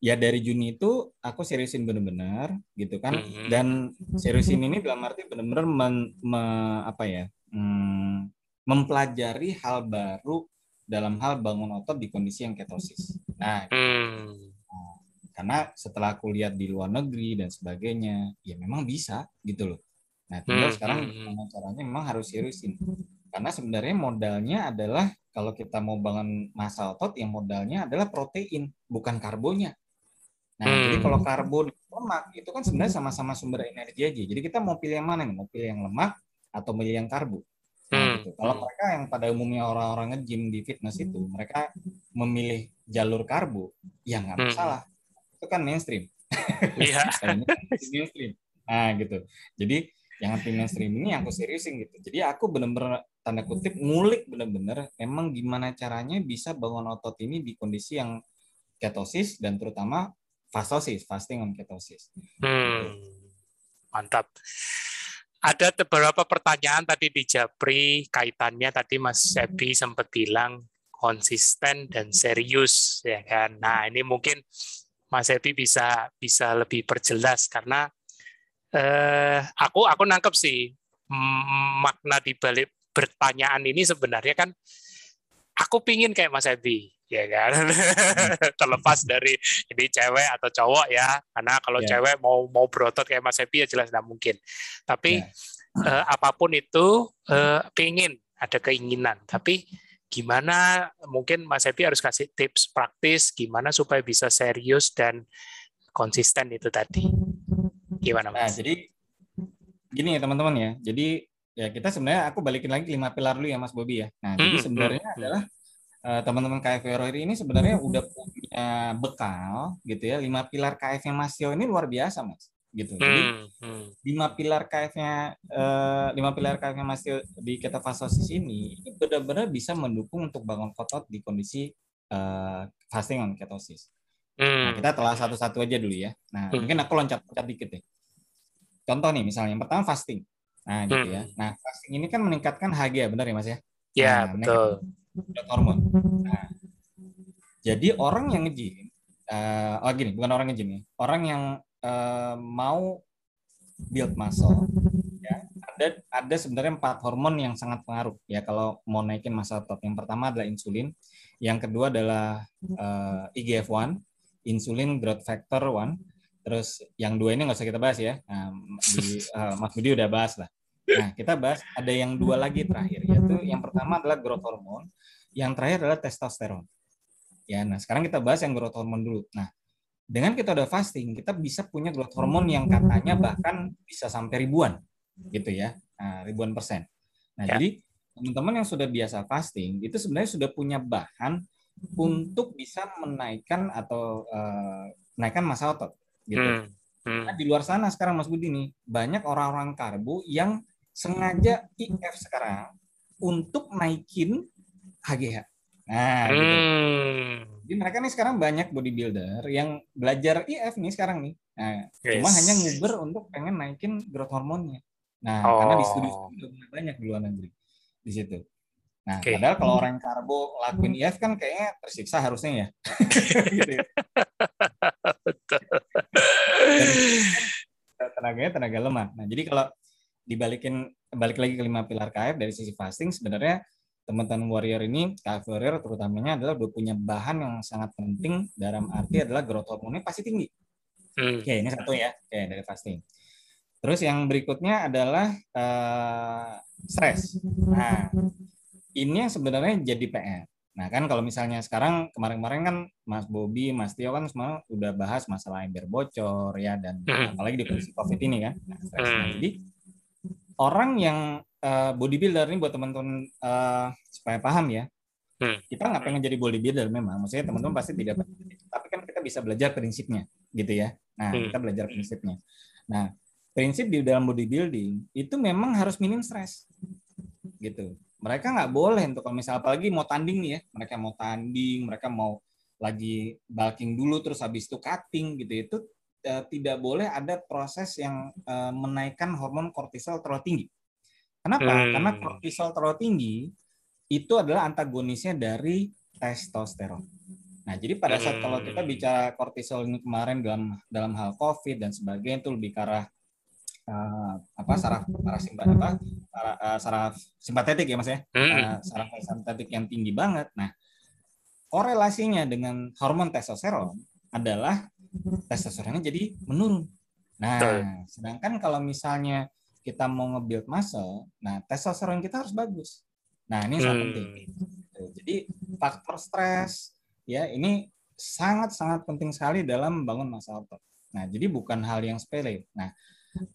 ya dari Juni itu aku seriusin bener-bener gitu kan hmm. dan seriusin ini dalam arti bener-bener men, me, apa ya hmm, mempelajari hal baru dalam hal bangun otot di kondisi yang ketosis nah gitu. hmm. nah karena setelah aku lihat di luar negeri dan sebagainya ya memang bisa gitu loh Nah, tinggal hmm, sekarang hmm, hmm. caranya memang harus seriusin. Karena sebenarnya modalnya adalah kalau kita mau bangun masa otot yang modalnya adalah protein, bukan karbonya. Nah, hmm. jadi kalau karbo dan lemak itu kan sebenarnya sama-sama sumber energi aja. Jadi kita mau pilih yang mana nih? Mau pilih yang lemak atau pilih yang karbo? Nah, hmm. gitu. Kalau mereka yang pada umumnya orang-orang nge-gym di fitness itu, mereka memilih jalur karbo, ya nggak masalah. Hmm. Itu kan mainstream. Iya. [LAUGHS] mainstream. Nah, gitu. Jadi yang anti mainstream ini aku seriusin gitu jadi aku bener-bener tanda kutip ngulik bener-bener emang gimana caranya bisa bangun otot ini di kondisi yang ketosis dan terutama fastosis, fasting on ketosis. Hmm, mantap. Ada beberapa pertanyaan tadi di Japri kaitannya tadi Mas Sebi sempat bilang konsisten dan serius ya kan. Nah, ini mungkin Mas Sebi bisa bisa lebih perjelas karena eh, aku aku nangkep sih makna di balik pertanyaan ini sebenarnya kan aku pingin kayak Mas Ebi ya kan [LAUGHS] terlepas dari ini cewek atau cowok ya karena kalau yeah. cewek mau mau berotot kayak Mas Ebi ya jelas tidak mungkin tapi yeah. eh, apa pun itu eh, pingin ada keinginan tapi gimana mungkin Mas Ebi harus kasih tips praktis gimana supaya bisa serius dan konsisten itu tadi gimana Mas? Nah, jadi gini ya teman-teman ya jadi ya kita sebenarnya aku balikin lagi lima pilar dulu ya Mas Bobi ya nah hmm, jadi sebenarnya hmm. adalah uh, teman-teman KF Rory ini sebenarnya udah punya bekal gitu ya lima pilar KF-nya Mas Tio ini luar biasa Mas gitu jadi hmm, hmm. lima pilar KF-nya uh, lima pilar KF-nya Mas Tio di ketofastosis ini ini benar-benar bisa mendukung untuk bangun otot di kondisi uh, fasting on ketosis Nah, kita telah satu-satu aja dulu ya. Nah, mungkin aku loncat-loncat dikit deh. Contoh nih, misalnya yang pertama fasting. Nah, gitu ya. Nah, fasting ini kan meningkatkan HG, benar ya Mas ya? Iya, nah, betul hormon. Nah, jadi orang yang ngejim, uh, oh gini, bukan orang ngejim ya, orang yang uh, mau build muscle, ya, ada ada sebenarnya empat hormon yang sangat pengaruh ya kalau mau naikin massa otot. Yang pertama adalah insulin, yang kedua adalah uh, eh, IGF-1, insulin growth factor 1, terus yang dua ini nggak usah kita bahas ya, nah, di, uh, Mas Budi udah bahas lah. Nah, kita bahas ada yang dua lagi terakhir, yaitu yang pertama adalah growth hormone, yang terakhir adalah testosteron. Ya, nah sekarang kita bahas yang growth hormone dulu. Nah, dengan kita udah fasting, kita bisa punya growth hormone yang katanya bahkan bisa sampai ribuan, gitu ya, nah, ribuan persen. Nah, ya. jadi teman-teman yang sudah biasa fasting itu sebenarnya sudah punya bahan untuk bisa menaikkan atau uh, menaikkan massa otot, gitu. Hmm. Hmm. Nah, di luar sana sekarang Mas Budi nih banyak orang-orang karbo yang sengaja IF sekarang untuk naikin HGH. Nah, gitu. hmm. gitu. Jadi mereka nih sekarang banyak bodybuilder yang belajar IF nih sekarang nih. Nah, yes. cuma hanya nguber untuk pengen naikin growth hormonnya. Nah, oh. karena di studi udah banyak di luar negeri di situ. Nah, okay. padahal kalau orang karbo lakuin IF kan kayaknya tersiksa harusnya ya. [LAUGHS] gitu ya. tenaganya tenaga lemah. Nah, jadi kalau dibalikin balik lagi ke lima pilar KF dari sisi fasting sebenarnya teman-teman warrior ini KF warrior terutamanya adalah udah punya bahan yang sangat penting dalam arti adalah growth hormonnya pasti tinggi. Hmm. Oke, ini satu ya, oke dari fasting. Terus yang berikutnya adalah uh, stres. Nah, ini yang sebenarnya jadi PR. Nah kan kalau misalnya sekarang kemarin-kemarin kan Mas Bobi, Mas Tio kan semua udah bahas masalah ember bocor ya dan hmm. apalagi di kondisi COVID ini kan. Nah, hmm. jadi orang yang uh, bodybuilder ini buat teman-teman uh, supaya paham ya. Hmm. Kita nggak pengen jadi bodybuilder memang, maksudnya teman-teman pasti tidak. Tapi kan kita bisa belajar prinsipnya, gitu ya. Nah, kita belajar prinsipnya. Nah, prinsip di dalam bodybuilding itu memang harus minim stres, gitu. Mereka nggak boleh untuk kalau misalnya apalagi mau tanding nih ya, mereka mau tanding, mereka mau lagi bulking dulu terus habis itu cutting gitu itu uh, tidak boleh ada proses yang uh, menaikkan hormon kortisol terlalu tinggi. Kenapa? Hmm. Karena kortisol terlalu tinggi itu adalah antagonisnya dari testosteron. Nah, jadi pada saat hmm. kalau kita bicara kortisol ini kemarin dalam dalam hal COVID dan sebagainya itu lebih ke arah uh, apa saraf saraf simpat apa saraf, uh, saraf simpatetik ya mas ya uh, saraf simpatetik yang tinggi banget. Nah, korelasinya dengan hormon testosteron adalah testosteronnya jadi menurun. Nah, sedangkan kalau misalnya kita mau nge-build muscle, nah testosteron kita harus bagus. Nah, ini sangat hmm. penting. Jadi faktor stres ya ini sangat-sangat penting sekali dalam membangun masa otot. Nah, jadi bukan hal yang sepele. Nah,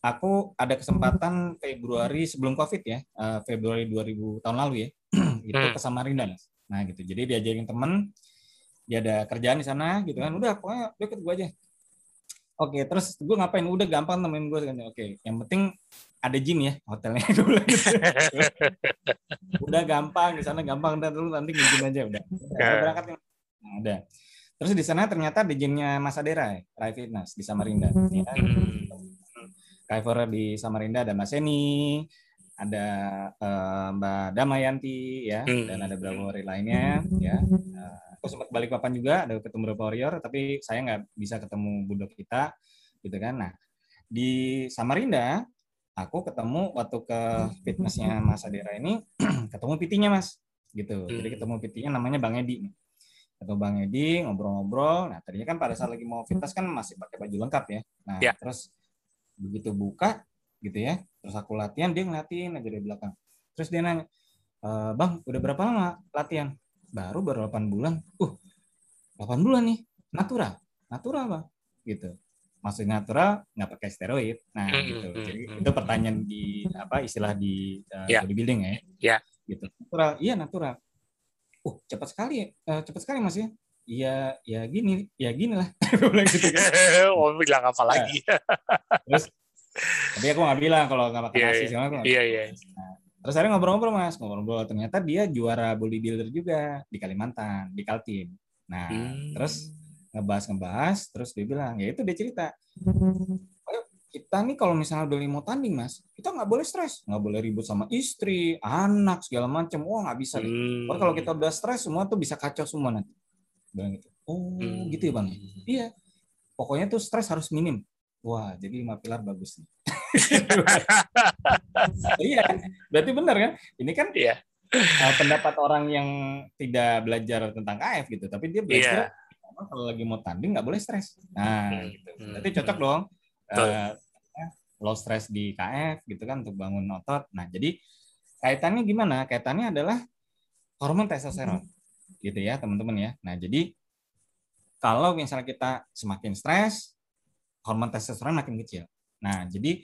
aku ada kesempatan Februari sebelum Covid ya, uh, Februari 2000 tahun lalu ya, [CLEARS THROAT] itu hmm. ke Samarinda. Nah, gitu. Jadi diajarin temen, dia ada kerjaan di sana gitu kan. Udah pokoknya deket gue aja. Oke, terus gue ngapain? Udah gampang temenin gue kan. Oke, yang penting ada gym ya hotelnya [LAUGHS] dulu. udah gampang di sana gampang dan dulu nanti gym aja udah. udah berangkat nah, udah. Terus di sana ternyata di gymnya Mas Adera, ya, Rai Fitness di Samarinda. Ya. Hmm. di Samarinda ada Mas Eni, ada uh, Mbak Damayanti ya, hmm. dan ada beberapa orang lainnya ya. Uh, aku sempat balik papan juga, ada ketemu beberapa warrior, tapi saya nggak bisa ketemu budok kita, gitu kan. Nah di Samarinda, aku ketemu waktu ke fitnessnya Mas Adera ini, [CLEARS THROAT] ketemu pitinya Mas, gitu. Jadi hmm. ketemu pitinya namanya Bang Edi atau Bang Edi ngobrol-ngobrol. Nah, tadinya kan pada saat lagi mau fitness kan masih pakai baju lengkap ya. Nah, ya. terus begitu buka gitu ya, terus aku latihan dia ngeliatin aja dari belakang. Terus dia nanya, e, "Bang, udah berapa lama latihan?" Baru baru 8 bulan. Uh, 8 bulan nih. Natural. Natural apa? Gitu. Maksudnya natural nggak pakai steroid. Nah, hmm, gitu. Hmm, Jadi hmm, itu pertanyaan di apa istilah di uh, ya. bodybuilding ya. Ya. Gitu. Natural. Iya, natural oh cepat sekali uh, cepat sekali mas ya iya ya gini ya gini lah. [LAUGHS] Bilang gitu kan. [LAUGHS] oh bilang apa lagi? Terus tapi aku nggak bilang kalau nggak makan yeah, nasi iya. iya, iya. Nah, terus akhirnya ngobrol-ngobrol mas. Ngobrol-ngobrol. Ternyata dia juara bodybuilder juga di Kalimantan di Kaltim nah hmm. terus ngebahas-ngebahas terus dia bilang ya itu dia cerita. Kita nih kalau misalnya udah mau tanding mas kita nggak boleh stres. Nggak boleh ribut sama istri anak segala macam wah nggak bisa. Hmm. kalau kita udah stres semua tuh bisa kacau semua nanti bilang gitu oh hmm. gitu ya bang iya pokoknya tuh stres harus minim wah jadi lima pilar bagus nih [LAUGHS] iya kan berarti benar kan ini kan iya. uh, pendapat orang yang tidak belajar tentang KF gitu tapi dia belajar yeah. kalau lagi mau tanding nggak boleh stres nah hmm. gitu berarti cocok dong uh, low stress di KF gitu kan untuk bangun otot. Nah, jadi kaitannya gimana? Kaitannya adalah hormon testosteron. Gitu ya, teman-teman ya. Nah, jadi kalau misalnya kita semakin stres, hormon testosteron makin kecil. Nah, jadi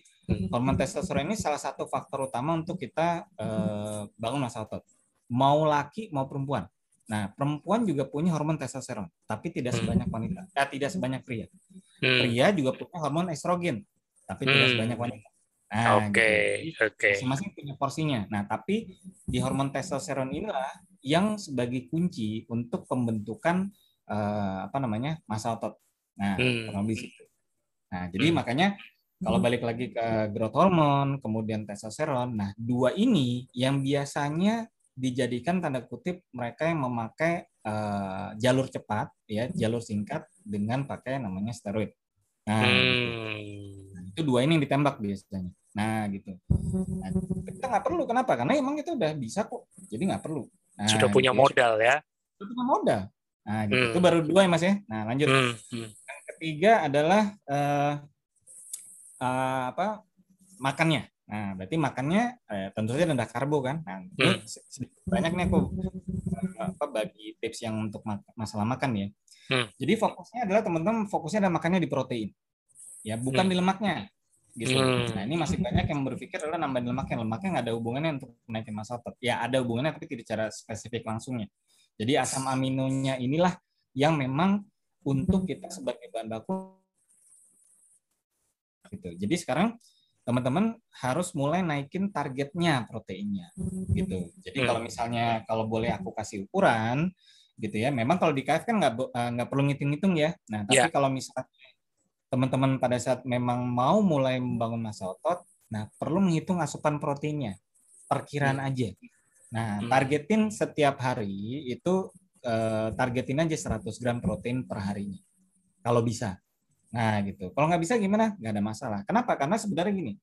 hormon testosteron ini salah satu faktor utama untuk kita eh, bangun masa otot. Mau laki mau perempuan. Nah, perempuan juga punya hormon testosteron, tapi tidak sebanyak wanita. Eh, tidak sebanyak pria. Hmm. Pria juga punya hormon estrogen, tapi hmm. tidak sebanyak wanita. Nah, oke, okay. gitu. oke. Okay. Masing-masing punya porsinya. Nah, tapi di hormon testosteron inilah yang sebagai kunci untuk pembentukan uh, apa namanya masa otot. Nah, hmm. kurang lebih situ. Nah, jadi hmm. makanya kalau balik lagi ke growth hormone, kemudian testosteron, nah dua ini yang biasanya dijadikan tanda kutip mereka yang memakai uh, jalur cepat, ya jalur singkat dengan pakai namanya steroid. Nah, gitu. hmm. gitu. itu dua ini yang ditembak biasanya. Nah, gitu. Nah, kita nggak perlu kenapa? Karena emang itu udah bisa kok. Jadi nggak perlu. Nah, Sudah punya gitu. modal ya. Sudah punya modal. Nah, gitu. Hmm. Itu baru dua ya Mas ya. Nah, lanjut. Hmm. Hmm. Yang ketiga adalah uh, uh, apa? Makannya. Nah, berarti makannya eh, tentu saja rendah karbo kan. Nah, hmm. banyak nih aku apa bagi tips yang untuk masalah makan ya. Hmm. Jadi fokusnya adalah teman-teman fokusnya adalah makannya di protein. Ya, bukan hmm. di lemaknya. Gitu. Hmm. Nah, ini masih banyak yang berpikir adalah nambahin lemaknya. Lemaknya nggak ada hubungannya untuk menaikin masa otot. Ya, ada hubungannya tapi tidak secara spesifik langsungnya. Jadi asam aminonya inilah yang memang untuk kita sebagai bahan baku gitu. Jadi sekarang teman-teman harus mulai naikin targetnya proteinnya gitu. Jadi kalau misalnya kalau boleh aku kasih ukuran gitu ya. Memang kalau di KF kan nggak eh, nggak perlu ngitung-ngitung ya. Nah, tapi yeah. kalau misalnya teman-teman pada saat memang mau mulai membangun masa otot, nah perlu menghitung asupan proteinnya, perkiraan hmm. aja. Nah, hmm. targetin setiap hari itu eh, targetin aja 100 gram protein per harinya, kalau bisa. Nah, gitu. Kalau nggak bisa gimana? Nggak ada masalah. Kenapa? Karena sebenarnya gini,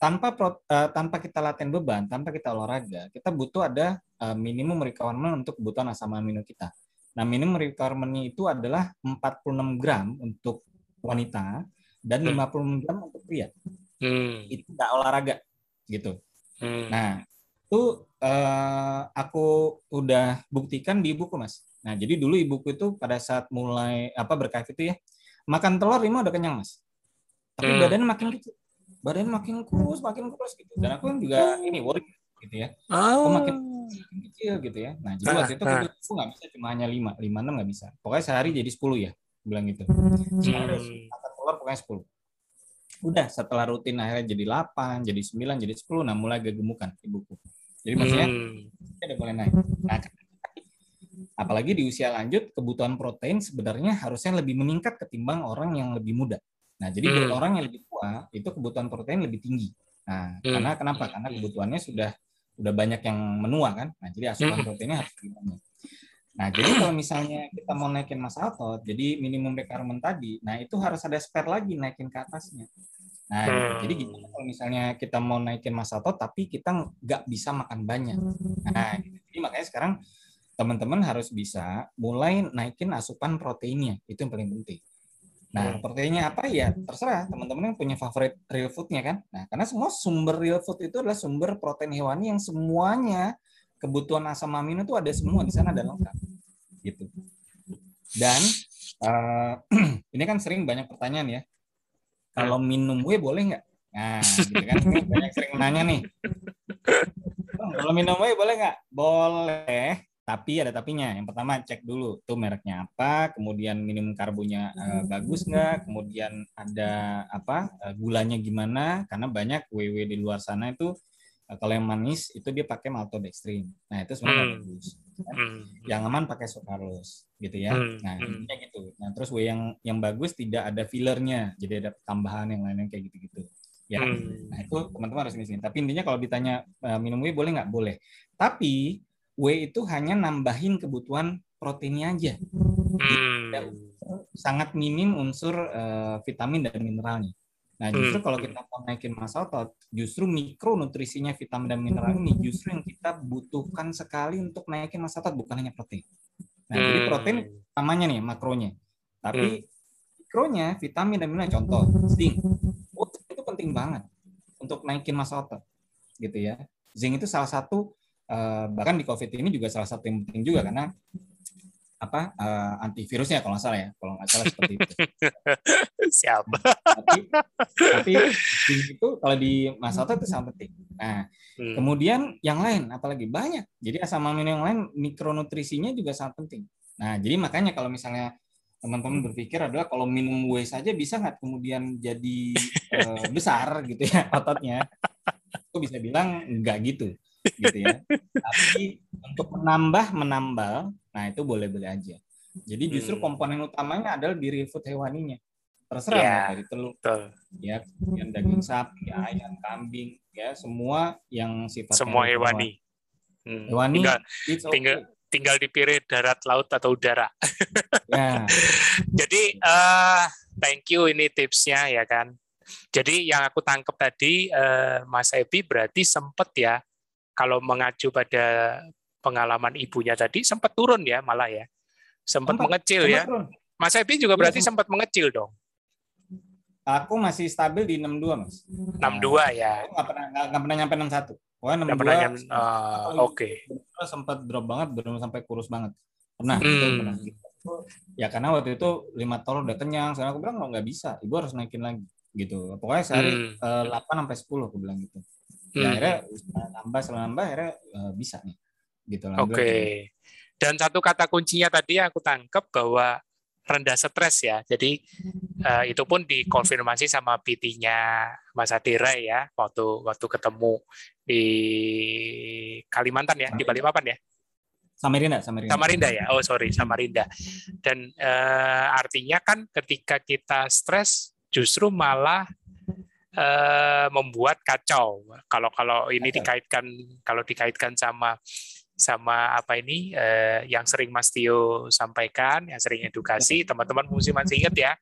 tanpa pro, uh, tanpa kita latihan beban, tanpa kita olahraga, kita butuh ada uh, minimum requirement untuk kebutuhan asam amino kita. Nah, minimum requirement itu adalah 46 gram untuk wanita dan hmm. 50 gram untuk pria. Hmm. Itu nggak olahraga, gitu. Hmm. Nah, itu uh, aku udah buktikan di ibuku, Mas. Nah, jadi dulu ibuku itu pada saat mulai apa berkait itu ya, makan telur lima udah kenyang, Mas. Tapi hmm. badannya makin kecil badan makin kurus makin kurus gitu dan aku juga ini worry gitu ya oh. aku makin kecil gitu ya nah jadi waktu itu ah, aku nggak bisa cuma hanya lima lima enam nggak bisa pokoknya sehari jadi sepuluh ya bilang gitu hmm. telur pokoknya sepuluh udah setelah rutin akhirnya jadi 8, jadi 9, jadi 10, nah mulai agak gemukan ibuku. Jadi maksudnya hmm. udah mulai naik. Nah, Apalagi di usia lanjut, kebutuhan protein sebenarnya harusnya lebih meningkat ketimbang orang yang lebih muda. Nah, jadi buat hmm. orang yang lebih tua itu kebutuhan protein lebih tinggi. Nah, hmm. karena kenapa? Karena kebutuhannya sudah sudah banyak yang menua kan. Nah, jadi asupan hmm. proteinnya harus lebih banyak. Nah, jadi kalau misalnya kita mau naikin massa otot, jadi minimum requirement tadi, nah itu harus ada spare lagi naikin ke atasnya. Nah, gitu. hmm. jadi gimana kalau misalnya kita mau naikin massa otot, tapi kita nggak bisa makan banyak. Nah, gitu. jadi makanya sekarang teman-teman harus bisa mulai naikin asupan proteinnya, itu yang paling penting. Nah, hmm. proteinnya apa ya terserah teman-teman yang punya favorit real foodnya kan. Nah, karena semua sumber real food itu adalah sumber protein hewani yang semuanya kebutuhan asam amino itu ada semua di sana dan lengkap. Gitu. Dan uh, [CLEARS THROAT] ini kan sering banyak pertanyaan ya. Kalau minum whey boleh nggak? Nah, gitu kan banyak sering nanya nih. Kalau minum whey boleh nggak? Boleh, tapi ada tapinya. Yang pertama cek dulu tuh mereknya apa, kemudian minimum karbonya uh, bagus nggak, kemudian ada apa uh, gulanya gimana, karena banyak WW di luar sana itu kalau yang manis itu dia pakai maltodextrin. Nah itu sebenarnya hmm. bagus. Kan? Hmm. Yang aman pakai sucralose gitu ya. Hmm. Nah hmm. intinya gitu. Nah terus W yang yang bagus tidak ada fillernya, jadi ada tambahan yang lain kayak gitu-gitu. Ya, hmm. nah itu teman-teman harus miskin. Tapi intinya kalau ditanya uh, minum W boleh nggak? Boleh. Tapi W itu hanya nambahin kebutuhan proteinnya aja. Hmm. Sangat minim unsur uh, vitamin dan mineralnya. Nah, justru hmm. kalau kita mau naikin massa otot, justru mikronutrisinya vitamin dan mineral ini justru yang kita butuhkan sekali untuk naikin massa otot, bukan hanya protein. Nah, hmm. jadi protein namanya nih makronya. Tapi hmm. mikronya vitamin dan mineral contoh zinc. Oh, itu penting banget untuk naikin massa otot. Gitu ya. Zinc itu salah satu uh, bahkan di COVID ini juga salah satu yang penting juga karena apa uh, antivirusnya kalau nggak salah ya. Kalau nggak salah seperti itu. [LAUGHS] Siapa tapi tapi itu kalau di masa itu sangat penting. Nah hmm. kemudian yang lain apalagi banyak. Jadi asam amino yang lain mikronutrisinya juga sangat penting. Nah jadi makanya kalau misalnya teman-teman berpikir adalah kalau minum whey saja bisa nggak kemudian jadi uh, besar gitu ya ototnya? Itu bisa bilang nggak gitu gitu ya. Tapi untuk menambah menambal, nah itu boleh-boleh aja. Jadi justru hmm. komponen utamanya adalah di food hewaninya. Terserah yeah, dari telur, betul. ya, kemudian daging sapi, ayam, kambing, ya semua yang sifatnya semua hewani. Hmm. Hewani tinggal, okay. tinggal tinggal dipilih darat, laut atau udara. Ya. [LAUGHS] Jadi uh, thank you ini tipsnya ya kan. Jadi yang aku tangkap tadi uh, Mas Ebi berarti sempat ya kalau mengacu pada pengalaman ibunya tadi sempat turun ya malah ya. Sempat, mengecil sempat ya. turun. Mas Epi juga iya, berarti sempat. mengecil dong. Aku masih stabil di 62 mas. 62 nah, ya. Aku nggak pernah nggak pernah nyampe 61 Wah, 62 pernah nyampe, uh, oke. Okay. sempat drop banget belum sampai kurus banget. Pernah hmm. pernah. Ya karena waktu itu lima tahun udah kenyang. Sekarang aku bilang nggak bisa ibu harus naikin lagi gitu. Pokoknya sehari hmm. uh, 8 sampai 10 aku bilang gitu ya hmm. akhirnya nambah setelah nambah akhirnya uh, bisa nih gitu oke okay. dan satu kata kuncinya tadi aku tangkap bahwa rendah stres ya jadi uh, itu pun dikonfirmasi sama PT-nya Mas Adira ya waktu waktu ketemu di Kalimantan ya di Balikpapan ya Samarinda, Samarinda. Samarinda ya. Oh sorry, Samarinda. Dan uh, artinya kan ketika kita stres justru malah uh, membuat kacau. Kalau kalau ini dikaitkan kalau dikaitkan sama sama apa ini uh, yang sering Mas Tio sampaikan, yang sering edukasi, teman-teman mesti masih ingat ya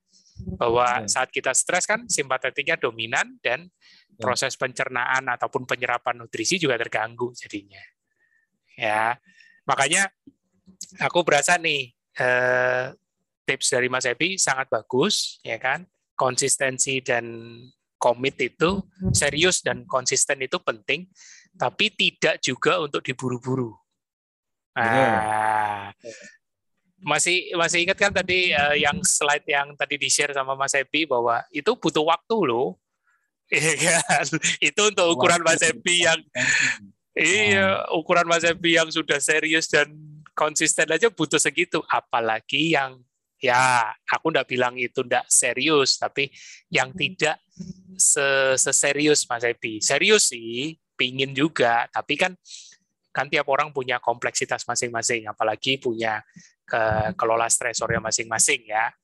bahwa saat kita stres kan simpatetiknya dominan dan proses pencernaan ataupun penyerapan nutrisi juga terganggu jadinya. Ya, makanya aku berasa nih eh, tips dari Mas Epi sangat bagus, ya kan? Konsistensi dan komit itu serius dan konsisten itu penting, tapi tidak juga untuk diburu-buru. Nah, masih masih ingat kan tadi uh, yang slide yang tadi di share sama Mas Epi bahwa itu butuh waktu loh. [LAUGHS] Iya kan? itu untuk ukuran Mas Epi yang iya ukuran Mas Epi yang sudah serius dan konsisten aja butuh segitu, apalagi yang ya aku ndak bilang itu ndak serius tapi yang hmm. tidak seserius Mas Epi serius sih pingin juga tapi kan kan tiap orang punya kompleksitas masing-masing, apalagi punya ke kelola stresornya masing-masing ya.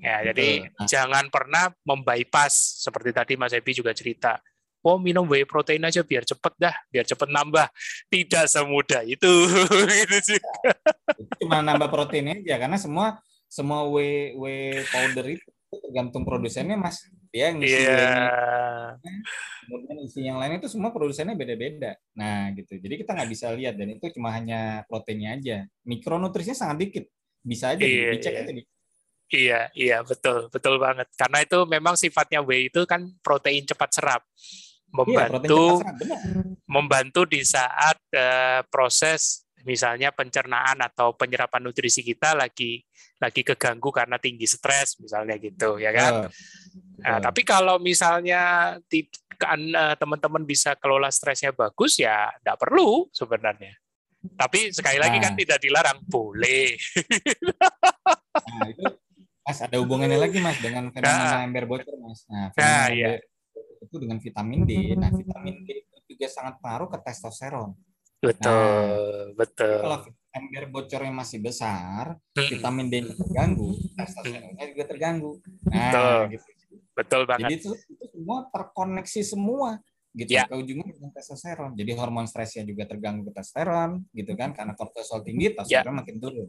Ya, jadi uh. jangan pernah membypass seperti tadi Mas Ebi juga cerita. Oh, minum whey protein aja biar cepet dah, biar cepet nambah. Tidak semudah itu. [LAUGHS] juga. Cuma nambah protein aja karena semua semua whey whey powder itu tergantung produsennya Mas. Dia ngisi yeah. kemudian isi yang lain itu semua produsennya beda-beda. Nah, gitu. Jadi kita nggak bisa lihat dan itu cuma hanya proteinnya aja. Mikronutrisinya sangat dikit. Bisa aja yeah, dicek yeah. aja di Iya, iya betul, betul banget. Karena itu memang sifatnya whey itu kan protein cepat serap, membantu iya, cepat serap, membantu di saat uh, proses misalnya pencernaan atau penyerapan nutrisi kita lagi lagi keganggu karena tinggi stres misalnya gitu ya kan. Oh, nah, tapi kalau misalnya kan teman-teman bisa kelola stresnya bagus ya tidak perlu sebenarnya. Tapi sekali lagi kan nah. tidak dilarang, boleh. Nah, itu Mas ada hubungannya lagi Mas dengan fenomena nah. ember bocor Mas. Nah, nah iya. itu dengan vitamin D. Nah, vitamin D itu juga sangat pengaruh ke testosteron. Betul, nah, betul. Kalau ember bocornya masih besar, hmm. vitamin D terganggu, testosteronnya juga terganggu. Nah, betul. gitu. Betul banget. Jadi itu, itu semua terkoneksi semua gitu ya. ke ujungnya dengan testosteron. Jadi hormon stresnya juga terganggu ke testosteron gitu kan karena kortisol tinggi, testosteron ya. makin turun.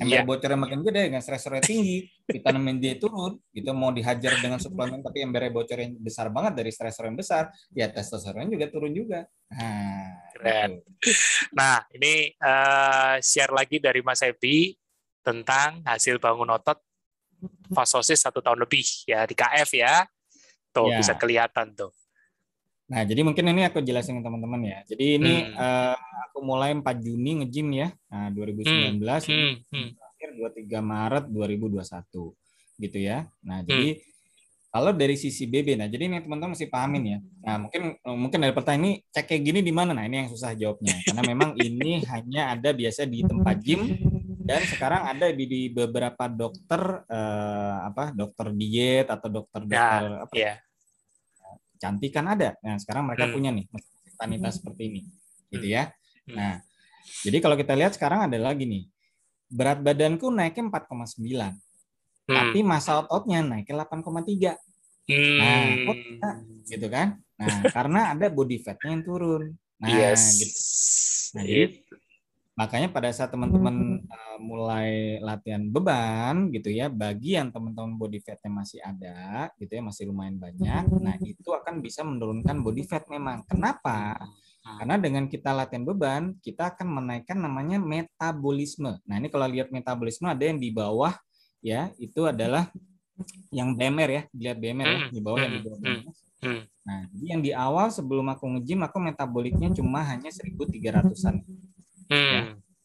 Ember yeah. bocornya makin gede dengan stresornya tinggi, vitamin D turun, gitu mau dihajar dengan suplemen tapi embernya bocornya besar banget dari stresor yang besar, ya testosteron juga turun juga. Nah, Keren. Gitu. Nah, ini uh, share lagi dari Mas Ebi tentang hasil bangun otot fasosis satu tahun lebih ya di KF ya. Tuh yeah. bisa kelihatan tuh. Nah, jadi mungkin ini aku jelasin ke teman-teman ya. Jadi ini hmm. uh, aku mulai 4 Juni nge-gym ya. Nah, 2019 hmm. hmm. hmm. akhir 23 Maret 2021 gitu ya. Nah, hmm. jadi kalau dari sisi BB, nah jadi ini teman-teman mesti pahamin ya. Nah, mungkin mungkin dari pertanyaan ini cek kayak gini di mana? Nah, ini yang susah jawabnya. Karena memang [LAUGHS] ini hanya ada biasa di tempat gym dan sekarang ada di, di beberapa dokter eh, apa dokter diet atau dokter dokter ya, apa ya cantik kan ada. Nah, sekarang mereka hmm. punya nih wanita hmm. seperti ini. Gitu ya. Hmm. Nah, jadi kalau kita lihat sekarang ada lagi nih. Berat badanku naiknya 4,9. Hmm. Tapi masa ototnya naiknya 8,3. Hmm. Nah, kok gitu kan? Nah, karena ada body fatnya yang turun. Nah, yes. gitu. Nah, jadi Makanya pada saat teman-teman uh, mulai latihan beban gitu ya, bagi yang teman-teman body fatnya masih ada gitu ya, masih lumayan banyak, nah itu akan bisa menurunkan body fat memang. Kenapa? Karena dengan kita latihan beban, kita akan menaikkan namanya metabolisme. Nah ini kalau lihat metabolisme ada yang di bawah ya, itu adalah yang BMR ya, dilihat BMR ya, di bawah yang di bawah BMR. Nah, jadi yang di awal sebelum aku nge-gym, aku metaboliknya cuma hanya 1300-an. Hmm. Ya.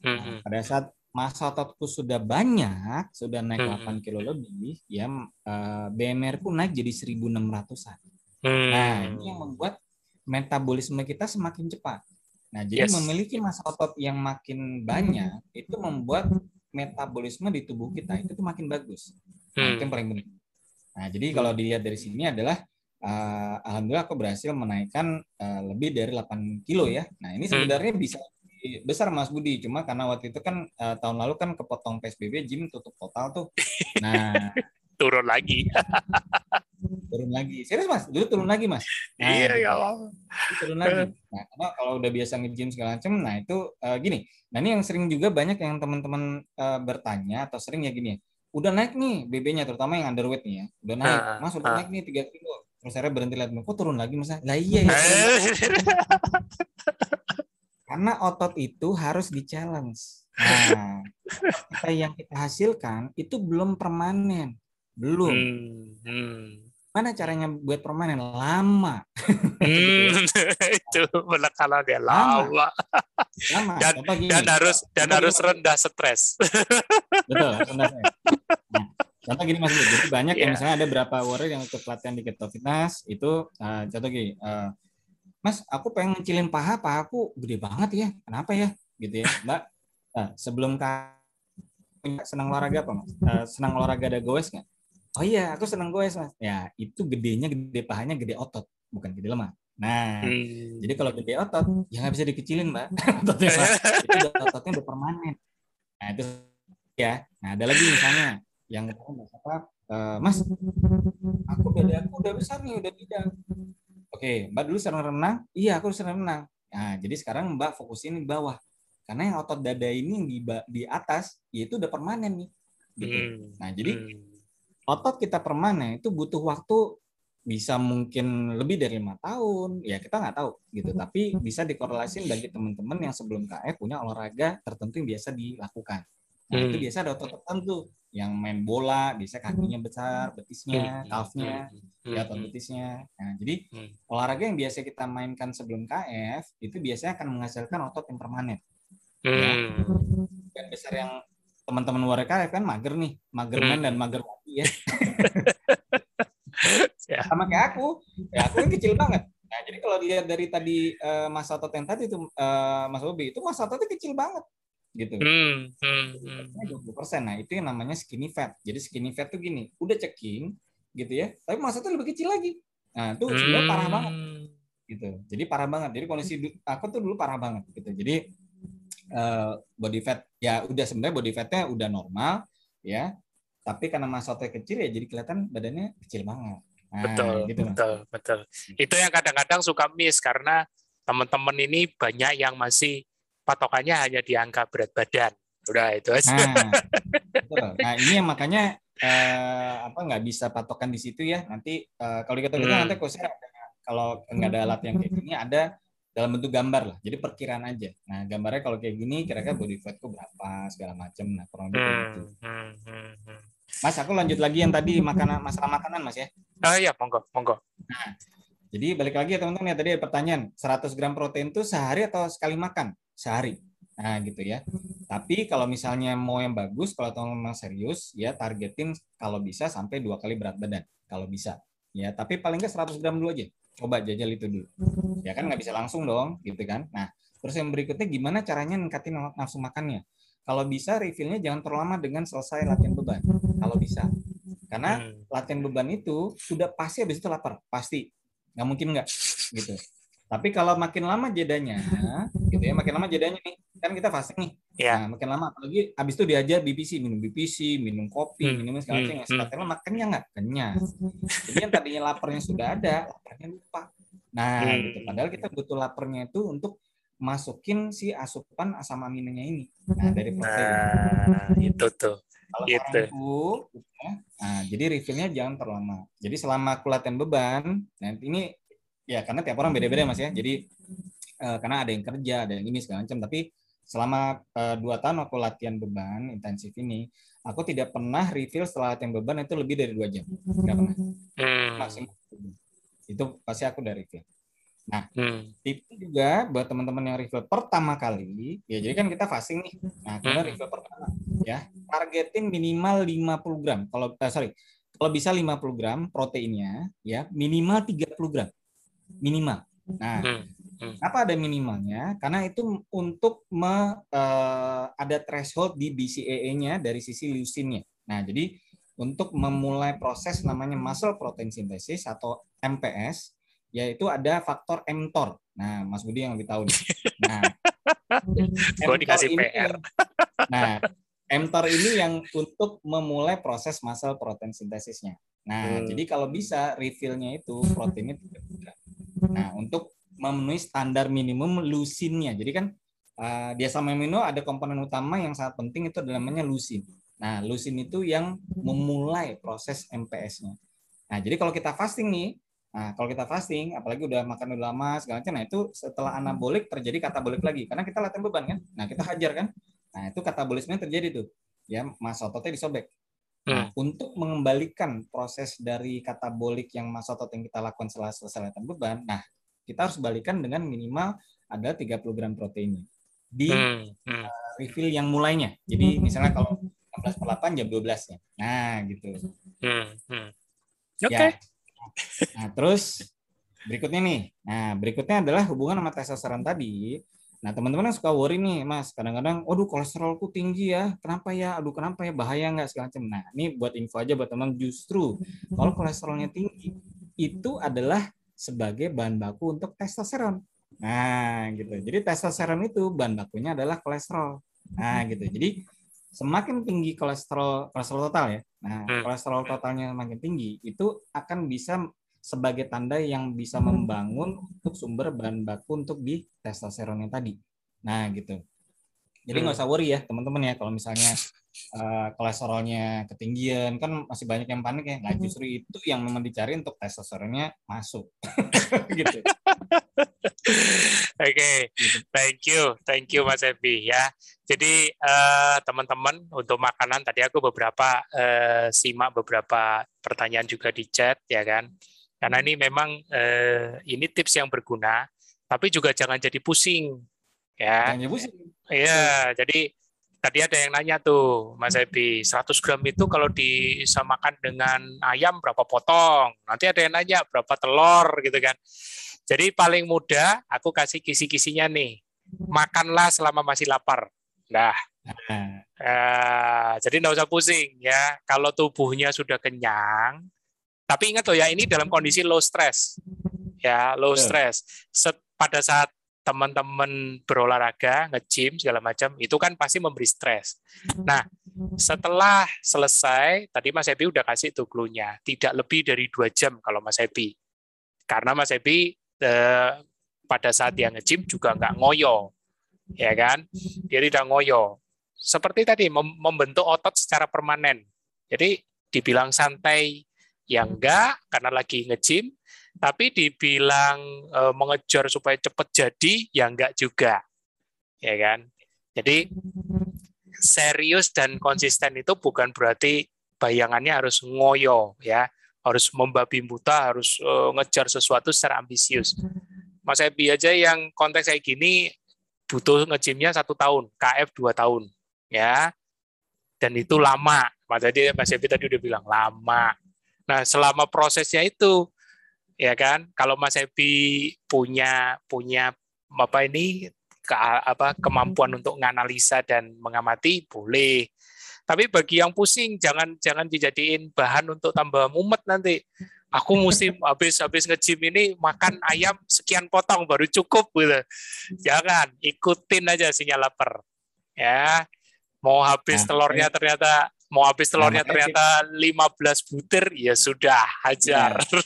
Hmm. Nah, pada saat masa ototku sudah banyak, sudah naik hmm. 8 kilo lebih, ya uh, BMR pun naik jadi 1600-an. Hmm. Nah, ini yang membuat metabolisme kita semakin cepat. Nah, jadi yes. memiliki masa otot yang makin banyak itu membuat metabolisme di tubuh kita itu tuh makin bagus. Nah, itu yang paling penting. Nah, jadi kalau dilihat dari sini adalah uh, alhamdulillah aku berhasil menaikkan uh, lebih dari 8 kilo ya. Nah, ini sebenarnya bisa besar Mas Budi. Cuma karena waktu itu kan uh, tahun lalu kan kepotong PSBB gym tutup total tuh. Nah. [LAUGHS] Turun lagi. [LAUGHS] Turun lagi. Serius Mas? Dulu turun lagi Mas? Nah, iya ya turun lagi. Nah karena kalau udah biasa nge-gym segala macam nah itu uh, gini. Nah ini yang sering juga banyak yang teman-teman uh, bertanya atau sering ya gini ya. Udah naik nih BB-nya terutama yang underweight nih ya. Udah naik. Mas udah naik nih tiga kilo. Terus saya berhenti lihat kok turun lagi mas. Lah iya ya [LAUGHS] Karena otot itu harus di-challenge. [LAUGHS] Nah, apa yang kita hasilkan itu belum permanen. Belum. Hmm, hmm. Mana caranya buat permanen? Lama. Hmm, [LAUGHS] itu dia lama. Lama. Dan, gini, dan harus dan harus gini, rendah stres. [LAUGHS] Betul, rendah stres. Nah, contoh gini Mas, jadi banyak yeah. yang iya. misalnya ada berapa warrior yang ikut pelatihan di Keto Fitness itu uh, contoh gini, uh, Mas, aku pengen ngecilin paha, paha aku gede banget ya. Kenapa ya? Gitu ya, Mbak. Nah, sebelum senang olahraga apa, Mas? Uh, senang olahraga ada goes nggak? Oh iya, aku senang goes, Mas. Ya, itu gedenya gede pahanya gede otot, bukan gede lemak. Nah, hmm. jadi kalau gede otot, ya nggak bisa dikecilin, Mbak. [LAUGHS] ototnya, [LAUGHS] itu ototnya udah permanen. Nah, itu ya. Nah, ada lagi misalnya yang apa? Uh, mas, aku udah aku udah besar nih, udah bidang. Oke, Mbak dulu sering renang? Iya, aku sering renang. Nah, jadi sekarang Mbak fokusin di bawah. Karena yang otot dada ini di di atas, ya itu udah permanen nih. Gitu. Hmm. Nah, jadi hmm. otot kita permanen itu butuh waktu bisa mungkin lebih dari lima tahun ya kita nggak tahu gitu tapi bisa dikorelasin bagi teman-teman yang sebelum KF punya olahraga tertentu yang biasa dilakukan nah hmm. itu biasa ada otot tertentu yang main bola bisa kakinya besar betisnya kalfnya hmm. ya otot betisnya. Nah jadi olahraga yang biasa kita mainkan sebelum KF itu biasanya akan menghasilkan otot yang permanen. Ya. dan besar yang teman-teman luar KF kan mager nih mager main dan mager mati ya. [LAUGHS] Ya. sama kayak aku. Ya aku kan kecil banget. Nah jadi kalau dilihat dari tadi uh, masa otot yang tadi itu uh, Mas Bobi itu masa ototnya kecil banget gitu. Hmm, hmm, hmm. persen. Nah itu yang namanya skinny fat. Jadi skinny fat tuh gini udah ceking gitu ya. Tapi masa ototnya lebih kecil lagi. Nah itu hmm. sebenarnya parah banget. Gitu. Jadi parah banget. Jadi kondisi aku tuh dulu parah banget gitu. Jadi uh, body fat ya udah sebenarnya body fatnya udah normal ya. Tapi karena masa ototnya kecil ya jadi kelihatan badannya kecil banget. Nah, betul gitu betul betul. Itu yang kadang-kadang suka miss karena teman-teman ini banyak yang masih patokannya hanya di angka berat badan udah itu aja nah, [LAUGHS] betul. nah ini yang makanya eh, apa nggak bisa patokan di situ ya nanti eh, kalau kita hmm. nanti kalau nggak ada alat yang kayak gini ada dalam bentuk gambar lah. Jadi perkiraan aja. Nah, gambarnya kalau kayak gini kira-kira body fatku berapa segala macam. Nah, kurang lebih hmm, gitu. Hmm, hmm, hmm. Mas, aku lanjut lagi yang tadi makanan masalah makanan, Mas ya. Oh iya, monggo, monggo. Nah, jadi balik lagi ya teman-teman ya tadi ada pertanyaan, 100 gram protein itu sehari atau sekali makan? Sehari. Nah, gitu ya. Tapi kalau misalnya mau yang bagus, kalau teman-teman serius, ya targetin kalau bisa sampai dua kali berat badan, kalau bisa. Ya, tapi paling nggak 100 gram dulu aja. Coba jajal itu dulu. Ya kan nggak bisa langsung dong, gitu kan. Nah, terus yang berikutnya gimana caranya ningkatin nafsu makannya? Kalau bisa refillnya jangan terlalu lama dengan selesai latihan beban. Kalau bisa. Karena hmm. latihan beban itu sudah pasti habis itu lapar, pasti. Nggak mungkin nggak gitu. Tapi kalau makin lama jedanya, gitu ya, makin lama jedanya nih, kan kita fasting nih. Yeah. Nah, makin lama apalagi habis itu diajar BPC, minum BPC, minum kopi, hmm. minum segala macam, hmm. sekarang lama kenyang nggak? Kenyang. Jadi yang tadinya laparnya sudah ada, laparnya lupa. Nah, hmm. gitu. Padahal kita butuh laparnya itu untuk masukin si asupan asam aminonya ini nah dari protein nah, itu tuh kalau itu. ya, nah jadi refillnya jangan terlalu lama jadi selama aku latihan beban nah ini ya karena tiap orang beda-beda mas ya jadi uh, karena ada yang kerja ada yang ini segala macam tapi selama uh, dua tahun aku latihan beban intensif ini aku tidak pernah refill setelah latihan beban itu lebih dari dua jam nggak pernah hmm. maksimal itu pasti aku dari refill Nah, hmm. itu juga buat teman-teman yang refill pertama kali, ya jadi kan kita fasting nih. Nah, kita hmm. refill pertama ya, targetin minimal 50 gram. Kalau eh, sorry, kalau bisa 50 gram proteinnya ya, minimal 30 gram. Minimal. Nah, hmm. Hmm. Apa ada minimalnya? Karena itu untuk me, uh, ada threshold di BCAA-nya dari sisi leucinnya. Nah, jadi untuk memulai proses namanya muscle protein synthesis atau MPS yaitu ada faktor mTOR. Nah, Mas Budi yang lebih tahu nih. Nah, [LAUGHS] gue dikasih ini, PR. Nah, mTOR ini yang untuk memulai proses muscle protein sintesisnya. Nah, hmm. jadi kalau bisa refillnya itu proteinnya Nah, untuk memenuhi standar minimum leucinnya. Jadi kan uh, di asam amino ada komponen utama yang sangat penting itu adalah namanya leucin. Nah, leucin itu yang memulai proses MPS-nya. Nah, jadi kalau kita fasting nih, Nah, kalau kita fasting, apalagi udah makan udah lama segala macam, nah itu setelah anabolik terjadi katabolik lagi karena kita latihan beban kan. Nah, kita hajar kan. Nah, itu katabolisme terjadi tuh. Ya, masa ototnya disobek. Nah, hmm. untuk mengembalikan proses dari katabolik yang masa otot yang kita lakukan setelah selesai latihan beban, nah kita harus balikan dengan minimal ada 30 gram proteinnya di hmm. Hmm. Uh, refill yang mulainya. Jadi misalnya kalau 16 per 8 jam 12 ya. Nah, gitu. Hmm. Hmm. Oke. Okay. Ya, Nah, terus berikutnya nih. Nah, berikutnya adalah hubungan sama testosteron tadi. Nah, teman-teman yang suka worry nih, Mas, kadang-kadang, waduh kolesterolku tinggi ya, kenapa ya, aduh kenapa ya, bahaya nggak segala macam. Nah, ini buat info aja buat teman, justru kalau kolesterolnya tinggi, itu adalah sebagai bahan baku untuk testosteron. Nah, gitu. Jadi testosteron itu bahan bakunya adalah kolesterol. Nah, gitu. Jadi semakin tinggi kolesterol kolesterol total ya. Nah, hmm. kolesterol totalnya semakin tinggi itu akan bisa sebagai tanda yang bisa membangun untuk sumber bahan baku untuk di testosteron yang tadi. Nah, gitu. Jadi nggak usah worry ya teman-teman ya kalau misalnya uh, kolesterolnya ketinggian kan masih banyak yang panik ya. Nah justru itu yang memang dicari untuk testosteronnya masuk. [LAUGHS] gitu. Oke, okay. thank you, thank you Mas Ebi ya. Jadi uh, teman-teman untuk makanan tadi aku beberapa uh, simak beberapa pertanyaan juga di chat ya kan. Karena ini memang uh, ini tips yang berguna, tapi juga jangan jadi pusing ya. Jangan pusing. Iya, jadi tadi ada yang nanya tuh Mas Ebi, 100 gram itu kalau disamakan dengan ayam berapa potong? Nanti ada yang nanya berapa telur gitu kan. Jadi paling mudah aku kasih kisi-kisinya nih. Makanlah selama masih lapar. Nah, uh, jadi nggak usah pusing ya. Kalau tubuhnya sudah kenyang, tapi ingat tuh ya ini dalam kondisi low stress, ya low stress. Set, pada saat teman-teman berolahraga, nge-gym segala macam, itu kan pasti memberi stres. Nah, setelah selesai, tadi Mas Ebi udah kasih tuh clue-nya, tidak lebih dari dua jam kalau Mas Ebi. Karena Mas Ebi eh, pada saat dia nge-gym juga nggak ngoyo, ya kan? Dia tidak ngoyo. Seperti tadi membentuk otot secara permanen. Jadi dibilang santai yang enggak karena lagi nge-gym, tapi dibilang e, mengejar supaya cepat jadi ya enggak juga. Ya kan? Jadi serius dan konsisten itu bukan berarti bayangannya harus ngoyo ya harus membabi buta, harus uh, ngejar sesuatu secara ambisius. Mas Ebi aja yang konteks kayak gini butuh ngejimnya satu tahun, KF dua tahun, ya. Dan itu lama. Mas tadi Mas Ebi tadi udah bilang lama. Nah, selama prosesnya itu, ya kan, kalau Mas Ebi punya punya apa ini ke, apa kemampuan untuk menganalisa dan mengamati boleh tapi bagi yang pusing jangan jangan dijadiin bahan untuk tambah mumet nanti. Aku mesti [LAUGHS] habis habis nge-gym ini makan ayam sekian potong baru cukup gitu. Jangan, ikutin aja sinyal lapar. Ya. Mau habis telurnya ternyata mau habis telurnya nah, ternyata 15 butir ya sudah hajar. Ya.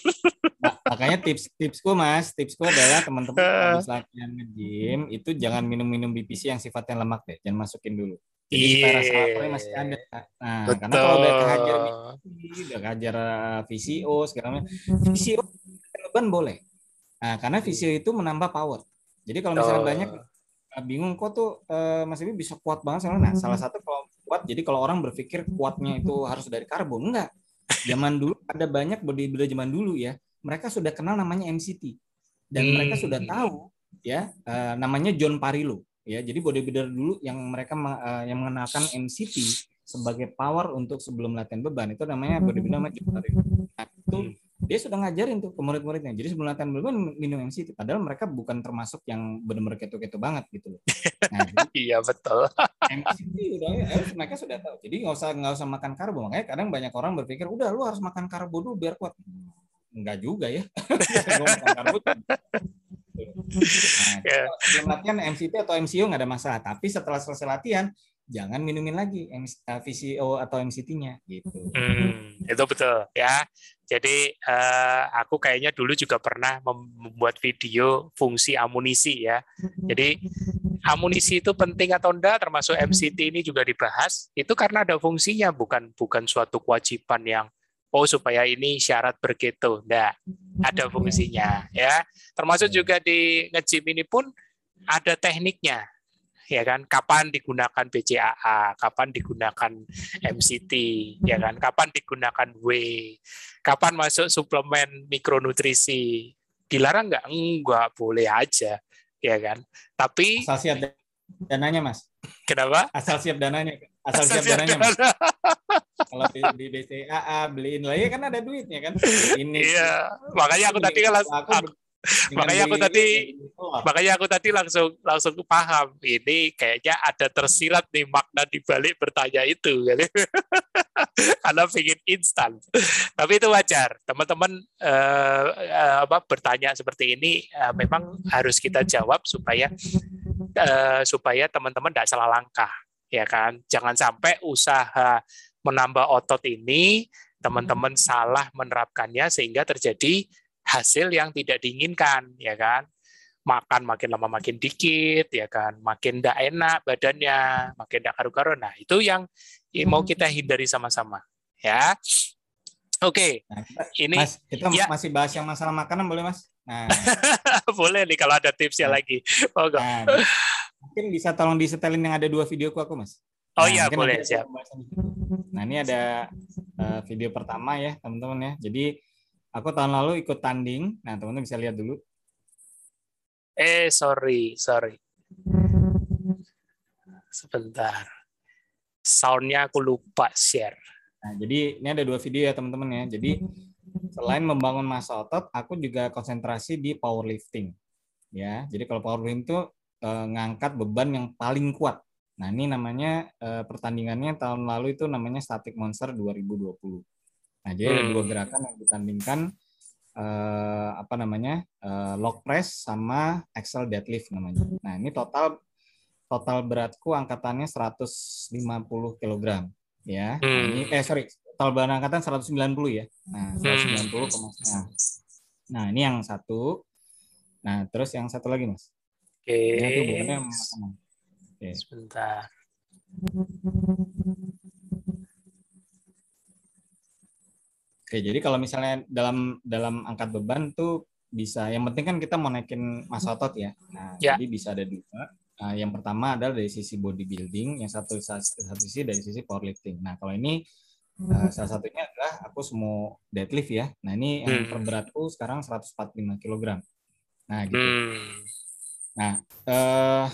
Nah, makanya tips tipsku Mas, tipsku adalah teman-teman [LAUGHS] habis latihan nge-gym itu jangan minum-minum BPC yang sifatnya lemak deh, jangan masukin dulu. Jadi yeah. masih ada. Nah, Betul. karena kalau udah kehajar udah kehajar eh, VCO segala macam, VCO beban boleh. Nah, karena VCO itu menambah power. Jadi kalau misalnya oh. banyak eh, bingung kok tuh uh, Mas Ibi bisa kuat banget soalnya. Nah, salah satu kalau kuat jadi kalau orang berpikir kuatnya itu harus dari karbo, enggak. Zaman dulu ada banyak bodybuilder zaman dulu ya, mereka sudah kenal namanya MCT dan hmm. mereka sudah tahu ya uh, namanya John Parilo ya. Jadi bodybuilder dulu yang mereka uh, yang mengenalkan MCT sebagai power untuk sebelum latihan beban itu namanya bodybuilder namanya nah, itu dia sudah ngajarin tuh ke murid-muridnya. Jadi sebelum latihan beban minum MCT padahal mereka bukan termasuk yang benar-benar keto-keto banget gitu loh. Nah, [LAUGHS] iya betul. MCT udah eh, mereka sudah tahu. Jadi nggak usah nggak usah makan karbo. Makanya kadang banyak orang berpikir udah lu harus makan karbo dulu biar kuat. Enggak juga ya. [LAUGHS] Nah, yeah. sebelum latihan MCT atau MCO nggak ada masalah. Tapi setelah selesai latihan, jangan minumin lagi VCO eh, atau MCT-nya gitu. Hmm, itu betul ya. Jadi uh, aku kayaknya dulu juga pernah membuat video fungsi amunisi ya. Jadi amunisi itu penting atau enggak termasuk MCT ini juga dibahas. Itu karena ada fungsinya bukan bukan suatu kewajiban yang oh supaya ini syarat berketo. Nah, ada fungsinya ya. Termasuk juga di ngejim ini pun ada tekniknya. Ya kan, kapan digunakan BCAA, kapan digunakan MCT, ya kan, kapan digunakan W, kapan masuk suplemen mikronutrisi. Dilarang nggak? Enggak, boleh aja, ya kan. Tapi asal siap dananya, Mas. Kenapa? Asal siap dananya. Asal, asal siap, siap dananya, Mas. kalau di, BCAA beliin lagi kan ada duitnya kan ini iya makanya aku tadi kan aku, aku, makanya aku tadi makanya aku tadi langsung langsung paham ini kayaknya ada tersirat nih makna di balik bertanya itu gitu. [LAUGHS] karena ingin instan. Tapi itu wajar teman-teman uh, uh, apa bertanya seperti ini uh, memang harus kita jawab supaya uh, supaya teman-teman tidak salah langkah ya kan? Jangan sampai usaha menambah otot ini teman-teman salah menerapkannya sehingga terjadi hasil yang tidak diinginkan ya kan makan makin lama makin dikit ya kan makin tidak enak badannya makin tidak karu-karu nah itu yang mau kita hindari sama-sama ya oke okay. nah, ini mas, kita ya. masih bahas yang masalah makanan boleh mas nah [LAUGHS] boleh nih kalau ada tipsnya nah. lagi oh, nah, mungkin bisa tolong disetelin yang ada dua videoku aku mas Oh nah, iya boleh siap. Nah ini ada uh, video pertama ya teman-teman ya. Jadi Aku tahun lalu ikut tanding. Nah, teman-teman bisa lihat dulu. Eh, sorry, sorry. Sebentar. Soundnya aku lupa share. Nah, jadi ini ada dua video ya teman-teman ya. Jadi selain membangun masa otot, aku juga konsentrasi di powerlifting. Ya, jadi kalau powerlifting itu eh, ngangkat beban yang paling kuat. Nah, ini namanya eh, pertandingannya tahun lalu itu namanya Static Monster 2020. Nah, jadi ada dua hmm. gerakan yang ditandingkan uh, apa namanya? Uh, log press sama axle deadlift namanya. Nah, ini total total beratku angkatannya 150 kg ya. Hmm. Nah, ini hmm. eh sorry, total berat angkatan 190 ya. Nah, 190 hmm. nah. nah, ini yang satu. Nah, terus yang satu lagi, Mas. Oke. Okay. Ini Oke. Sebentar. Oke, jadi kalau misalnya dalam dalam angkat beban tuh bisa yang penting kan kita mau naikin masa otot ya. Nah, ya. jadi bisa ada dua. Nah, yang pertama adalah dari sisi bodybuilding, yang satu satu sisi dari sisi powerlifting. Nah, kalau ini uh, salah satunya adalah aku semua deadlift ya. Nah, ini yang hmm. terberatku sekarang 145 kg. Nah, gitu. Hmm. Nah, uh,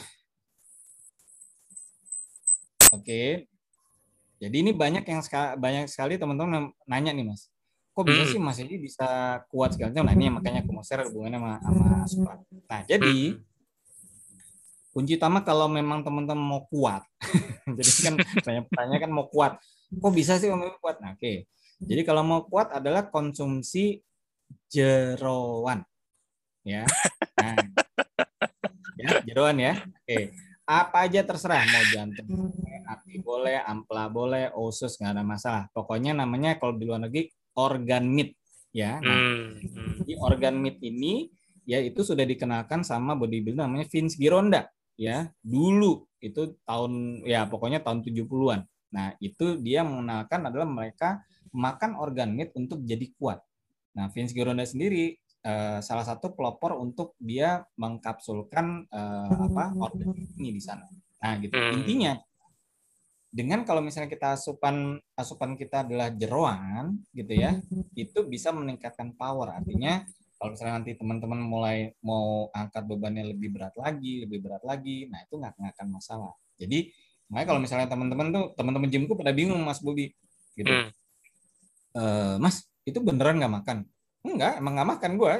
oke. Okay. Jadi ini banyak yang banyak sekali teman-teman nanya nih, Mas kok bisa hmm. sih Mas Edi bisa kuat segala macam. Nah ini makanya aku mau share hubungannya sama, sama Supra. Nah jadi hmm. kunci utama kalau memang teman-teman mau kuat, [LAUGHS] jadi kan banyak pertanyaan kan mau kuat, kok bisa sih mau kuat? Nah oke, okay. jadi kalau mau kuat adalah konsumsi jeroan, ya. Nah, ya jeroan ya. Oke. Okay apa aja terserah mau jantung hati boleh ampla boleh usus nggak ada masalah pokoknya namanya kalau di luar negeri organ meat ya. Nah, hmm. di organ meat ini ya itu sudah dikenalkan sama bodybuilder namanya Vince Gironda ya. Dulu itu tahun ya pokoknya tahun 70-an. Nah, itu dia mengenalkan adalah mereka makan organ meat untuk jadi kuat. Nah, Vince Gironda sendiri uh, salah satu pelopor untuk dia mengkapsulkan uh, apa organ ini di sana. Nah, gitu. Hmm. Intinya dengan kalau misalnya kita asupan asupan kita adalah jeroan gitu ya itu bisa meningkatkan power. Artinya kalau misalnya nanti teman-teman mulai mau angkat bebannya lebih berat lagi lebih berat lagi nah itu nggak akan masalah. Jadi makanya kalau misalnya teman-teman tuh teman-teman gymku pada bingung mas Bobi gitu. Hmm. e, mas itu beneran nggak makan? Enggak emang nggak makan gue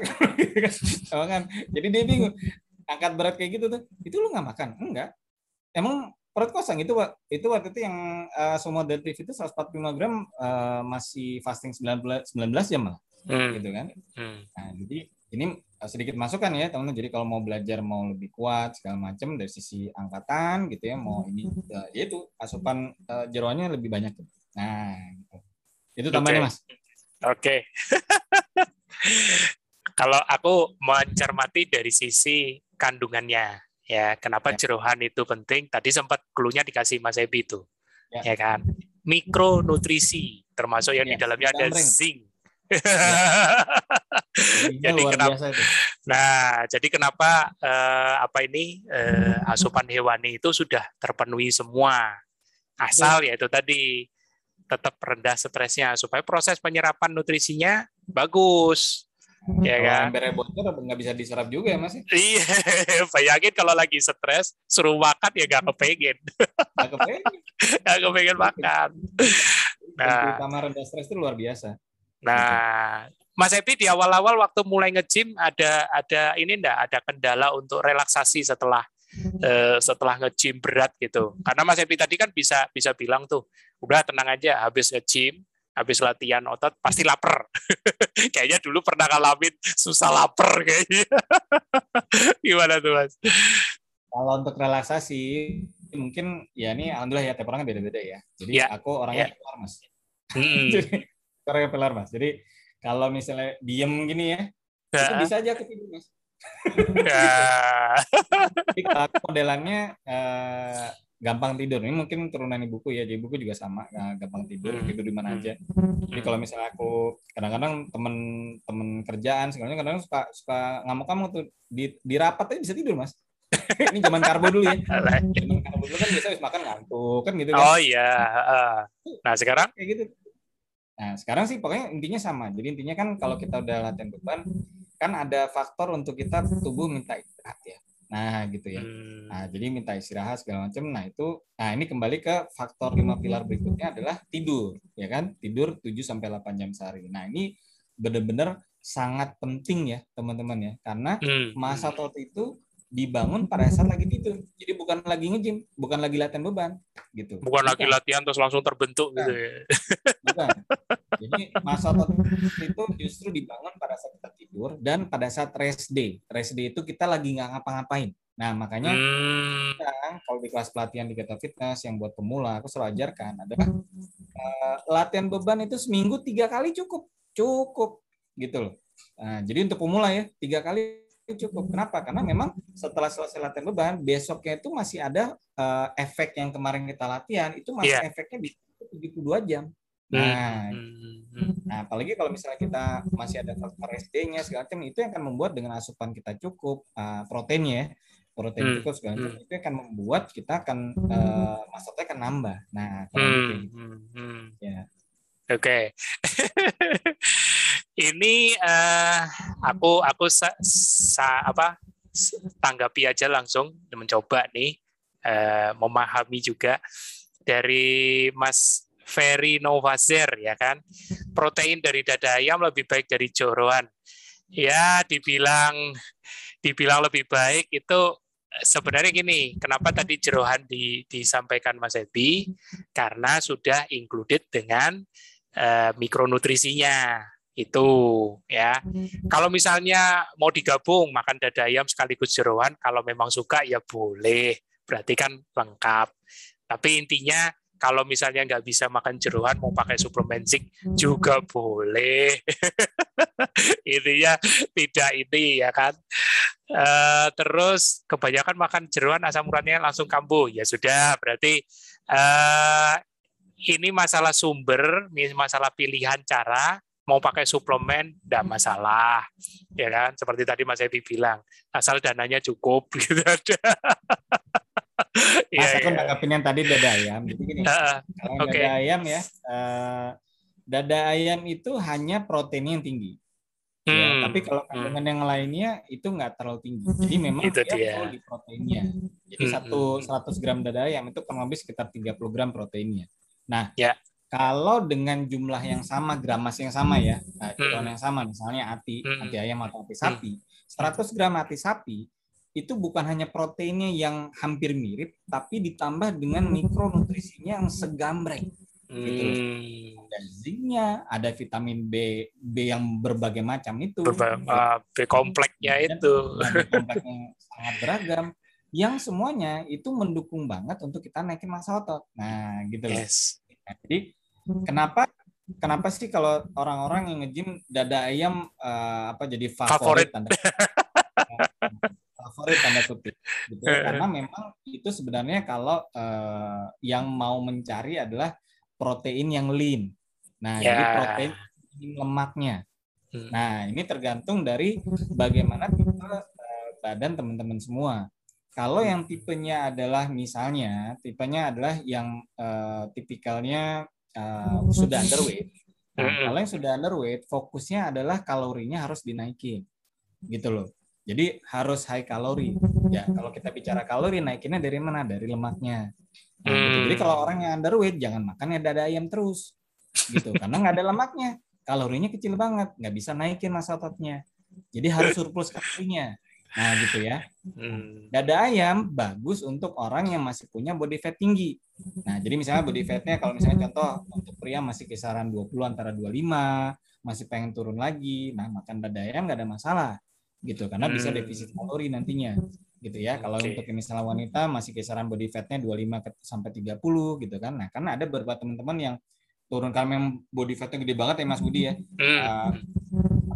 [LAUGHS] kan? Jadi dia bingung angkat berat kayak gitu tuh itu lu nggak makan? Enggak. Emang perut kosong itu itu waktu itu yang uh, semua deadlift itu 145 gram uh, masih fasting 19 19 jam lah hmm. gitu kan hmm. nah jadi ini sedikit masukan ya teman-teman jadi kalau mau belajar mau lebih kuat segala macam dari sisi angkatan gitu ya mau ini uh, ya itu asupan uh, jeroannya lebih banyak nah gitu. itu tambahannya okay. mas oke okay. [LAUGHS] kalau aku mencermati dari sisi kandungannya Ya, kenapa ya. jerohan itu penting? Tadi sempat klunya dikasih Mas Ebi itu. Ya, ya kan? Mikronutrisi, termasuk yang ya. di dalamnya ada zinc. Ya. [LAUGHS] jadi kenapa? Nah, jadi kenapa eh, apa ini eh, asupan hewani itu sudah terpenuhi semua? Asal ya itu tadi tetap rendah stresnya supaya proses penyerapan nutrisinya bagus Ya kalau kan? embernya bocor nggak bisa diserap juga ya mas? Iya, [LAUGHS] bayangin kalau lagi stres, suruh makan ya nggak kepengen. Nggak kepengen. [LAUGHS] Nggak kepengen makan. Nah, utama rendah stres itu luar biasa. Nah, Mas Epi di awal-awal waktu mulai nge-gym ada ada ini enggak ada kendala untuk relaksasi setelah uh, setelah nge-gym berat gitu. Karena Mas Epi tadi kan bisa bisa bilang tuh, udah tenang aja habis nge-gym, habis latihan otot pasti lapar. [LAUGHS] kayaknya dulu pernah ngalamin susah lapar kayaknya. [LAUGHS] Gimana tuh Mas? Kalau untuk relaksasi mungkin ya ini alhamdulillah ya tiap orang beda-beda ya. Jadi ya. aku orangnya ya. Mas. [LAUGHS] Hmm. Jadi orangnya pilar Mas. Jadi kalau misalnya diem gini ya, ya. itu bisa aja ketidur mas. Ya. Jadi kalau modelannya uh, gampang tidur. Ini mungkin turunan ibuku ya, jadi ibuku juga sama, uh, gampang tidur, hmm. tidur di mana aja. Jadi kalau misalnya aku kadang-kadang temen-temen kerjaan, sebenarnya kadang, -kadang suka suka ngamuk-ngamuk tuh di, di rapat aja bisa tidur mas. [LAUGHS] ini zaman karbo dulu ya. [LAUGHS] Zaman karbo dulu kan biasa makan ngantuk kan gitu kan. Oh iya. Nah sekarang? Kayak gitu Nah, sekarang sih pokoknya intinya sama. Jadi intinya kan kalau kita udah latihan beban, kan ada faktor untuk kita tubuh minta istirahat ya. Nah, gitu ya. Hmm. Nah, jadi minta istirahat segala macam. Nah, itu nah ini kembali ke faktor lima pilar berikutnya adalah tidur, ya kan? Tidur 7 sampai 8 jam sehari. Nah, ini benar-benar sangat penting ya, teman-teman ya. Karena hmm. masa otot itu dibangun pada saat lagi tidur. Jadi bukan lagi ngejim, bukan lagi latihan beban, gitu. Bukan, bukan. lagi latihan terus langsung terbentuk bukan. gitu ya. Bukan. Jadi masa otot itu justru dibangun pada saat kita tidur dan pada saat rest day. Rest day itu kita lagi nggak ngapa-ngapain. Nah makanya hmm. kita, kalau di kelas pelatihan di Gata Fitness yang buat pemula, aku selalu ajarkan adalah uh, latihan beban itu seminggu tiga kali cukup, cukup gitu loh. Nah, jadi untuk pemula ya tiga kali cukup. Kenapa? Karena memang setelah selesai latihan beban, besoknya itu masih ada uh, efek yang kemarin kita latihan, itu masih yeah. efeknya bisa 72 jam. Hmm, nah, hmm. nah, apalagi kalau misalnya kita masih ada faktor SD-nya segala macam, itu yang akan membuat dengan asupan kita cukup, uh, proteinnya ya, protein hmm. cukup segala macam, itu akan membuat kita akan uh, masuknya akan nambah. Nah, kalau hmm. gitu. Hmm. Ya. Oke. Okay. [LAUGHS] ini uh, aku aku sa, sa, apa tanggapi aja langsung mencoba nih uh, memahami juga dari Mas Ferry Novazer ya kan? Protein dari dada ayam lebih baik dari joroan. Ya dibilang dibilang lebih baik itu sebenarnya gini kenapa tadi jerohan di, disampaikan Mas Ebi? Karena sudah included dengan uh, mikronutrisinya itu ya. Kalau misalnya mau digabung makan dada ayam sekaligus jeroan, kalau memang suka ya boleh, berarti kan lengkap. Tapi intinya kalau misalnya nggak bisa makan jeroan mau pakai suplemen zinc juga boleh. [LAUGHS] intinya tidak ini ya kan. Uh, terus kebanyakan makan jeroan asam uratnya langsung kambuh ya sudah berarti uh, ini masalah sumber, masalah pilihan cara mau pakai suplemen tidak masalah ya kan seperti tadi Mas Evi bilang asal dananya cukup [LAUGHS] gitu ada Mas, ya, aku ya. yang tadi dada ayam. Jadi gini, uh, okay. dada ayam ya, uh, dada ayam itu hanya proteinnya yang tinggi. Ya, hmm. Ya, tapi kalau hmm. kandungan hmm. yang lainnya itu nggak terlalu tinggi. Jadi memang itu dia, dia. di proteinnya. Jadi hmm. satu 100 gram dada ayam itu kurang lebih sekitar 30 gram proteinnya. Nah, ya kalau dengan jumlah yang sama, gramas yang sama ya, nah, hmm. yang sama, misalnya ati, hmm. ati ayam atau ati sapi, 100 gram ati sapi itu bukan hanya proteinnya yang hampir mirip, tapi ditambah dengan mikronutrisinya yang segambreng. Gitu. Hmm. Ada zinc-nya, ada vitamin B B yang berbagai macam itu. Berba uh, B kompleksnya itu. B kompleksnya sangat beragam yang semuanya itu mendukung banget untuk kita naikin masa otot. Nah, gitu loh. Yes. Nah, jadi Kenapa kenapa sih kalau orang-orang yang nge-gym dada ayam uh, apa jadi favorit, favorit. tanda [LAUGHS] favorit tanda kutip gitu ya. karena memang itu sebenarnya kalau uh, yang mau mencari adalah protein yang lean nah yeah. jadi protein lemaknya hmm. nah ini tergantung dari bagaimana tipe uh, badan teman-teman semua kalau yang tipenya adalah misalnya tipenya adalah yang uh, tipikalnya uh, sudah underweight. Nah, kalau yang sudah underweight, fokusnya adalah kalorinya harus dinaikin, gitu loh. Jadi harus high kalori. Ya, kalau kita bicara kalori, naikinnya dari mana? Dari lemaknya. Nah, gitu. Jadi kalau orang yang underweight, jangan makannya dada ayam terus, gitu. Karena nggak ada lemaknya. kalorinya kecil banget, nggak bisa naikin massa ototnya. Jadi harus surplus kalorinya. Nah gitu ya. Hmm. Dada ayam bagus untuk orang yang masih punya body fat tinggi. Nah jadi misalnya body fatnya kalau misalnya contoh untuk pria masih kisaran 20 antara 25, masih pengen turun lagi, nah makan dada ayam nggak ada masalah gitu karena bisa hmm. defisit kalori nantinya gitu ya. Kalau okay. untuk misalnya wanita masih kisaran body fatnya 25 sampai 30 gitu kan. Nah, karena ada beberapa teman-teman yang turun karena memang body fatnya gede banget ya Mas Budi ya. Hmm. Uh,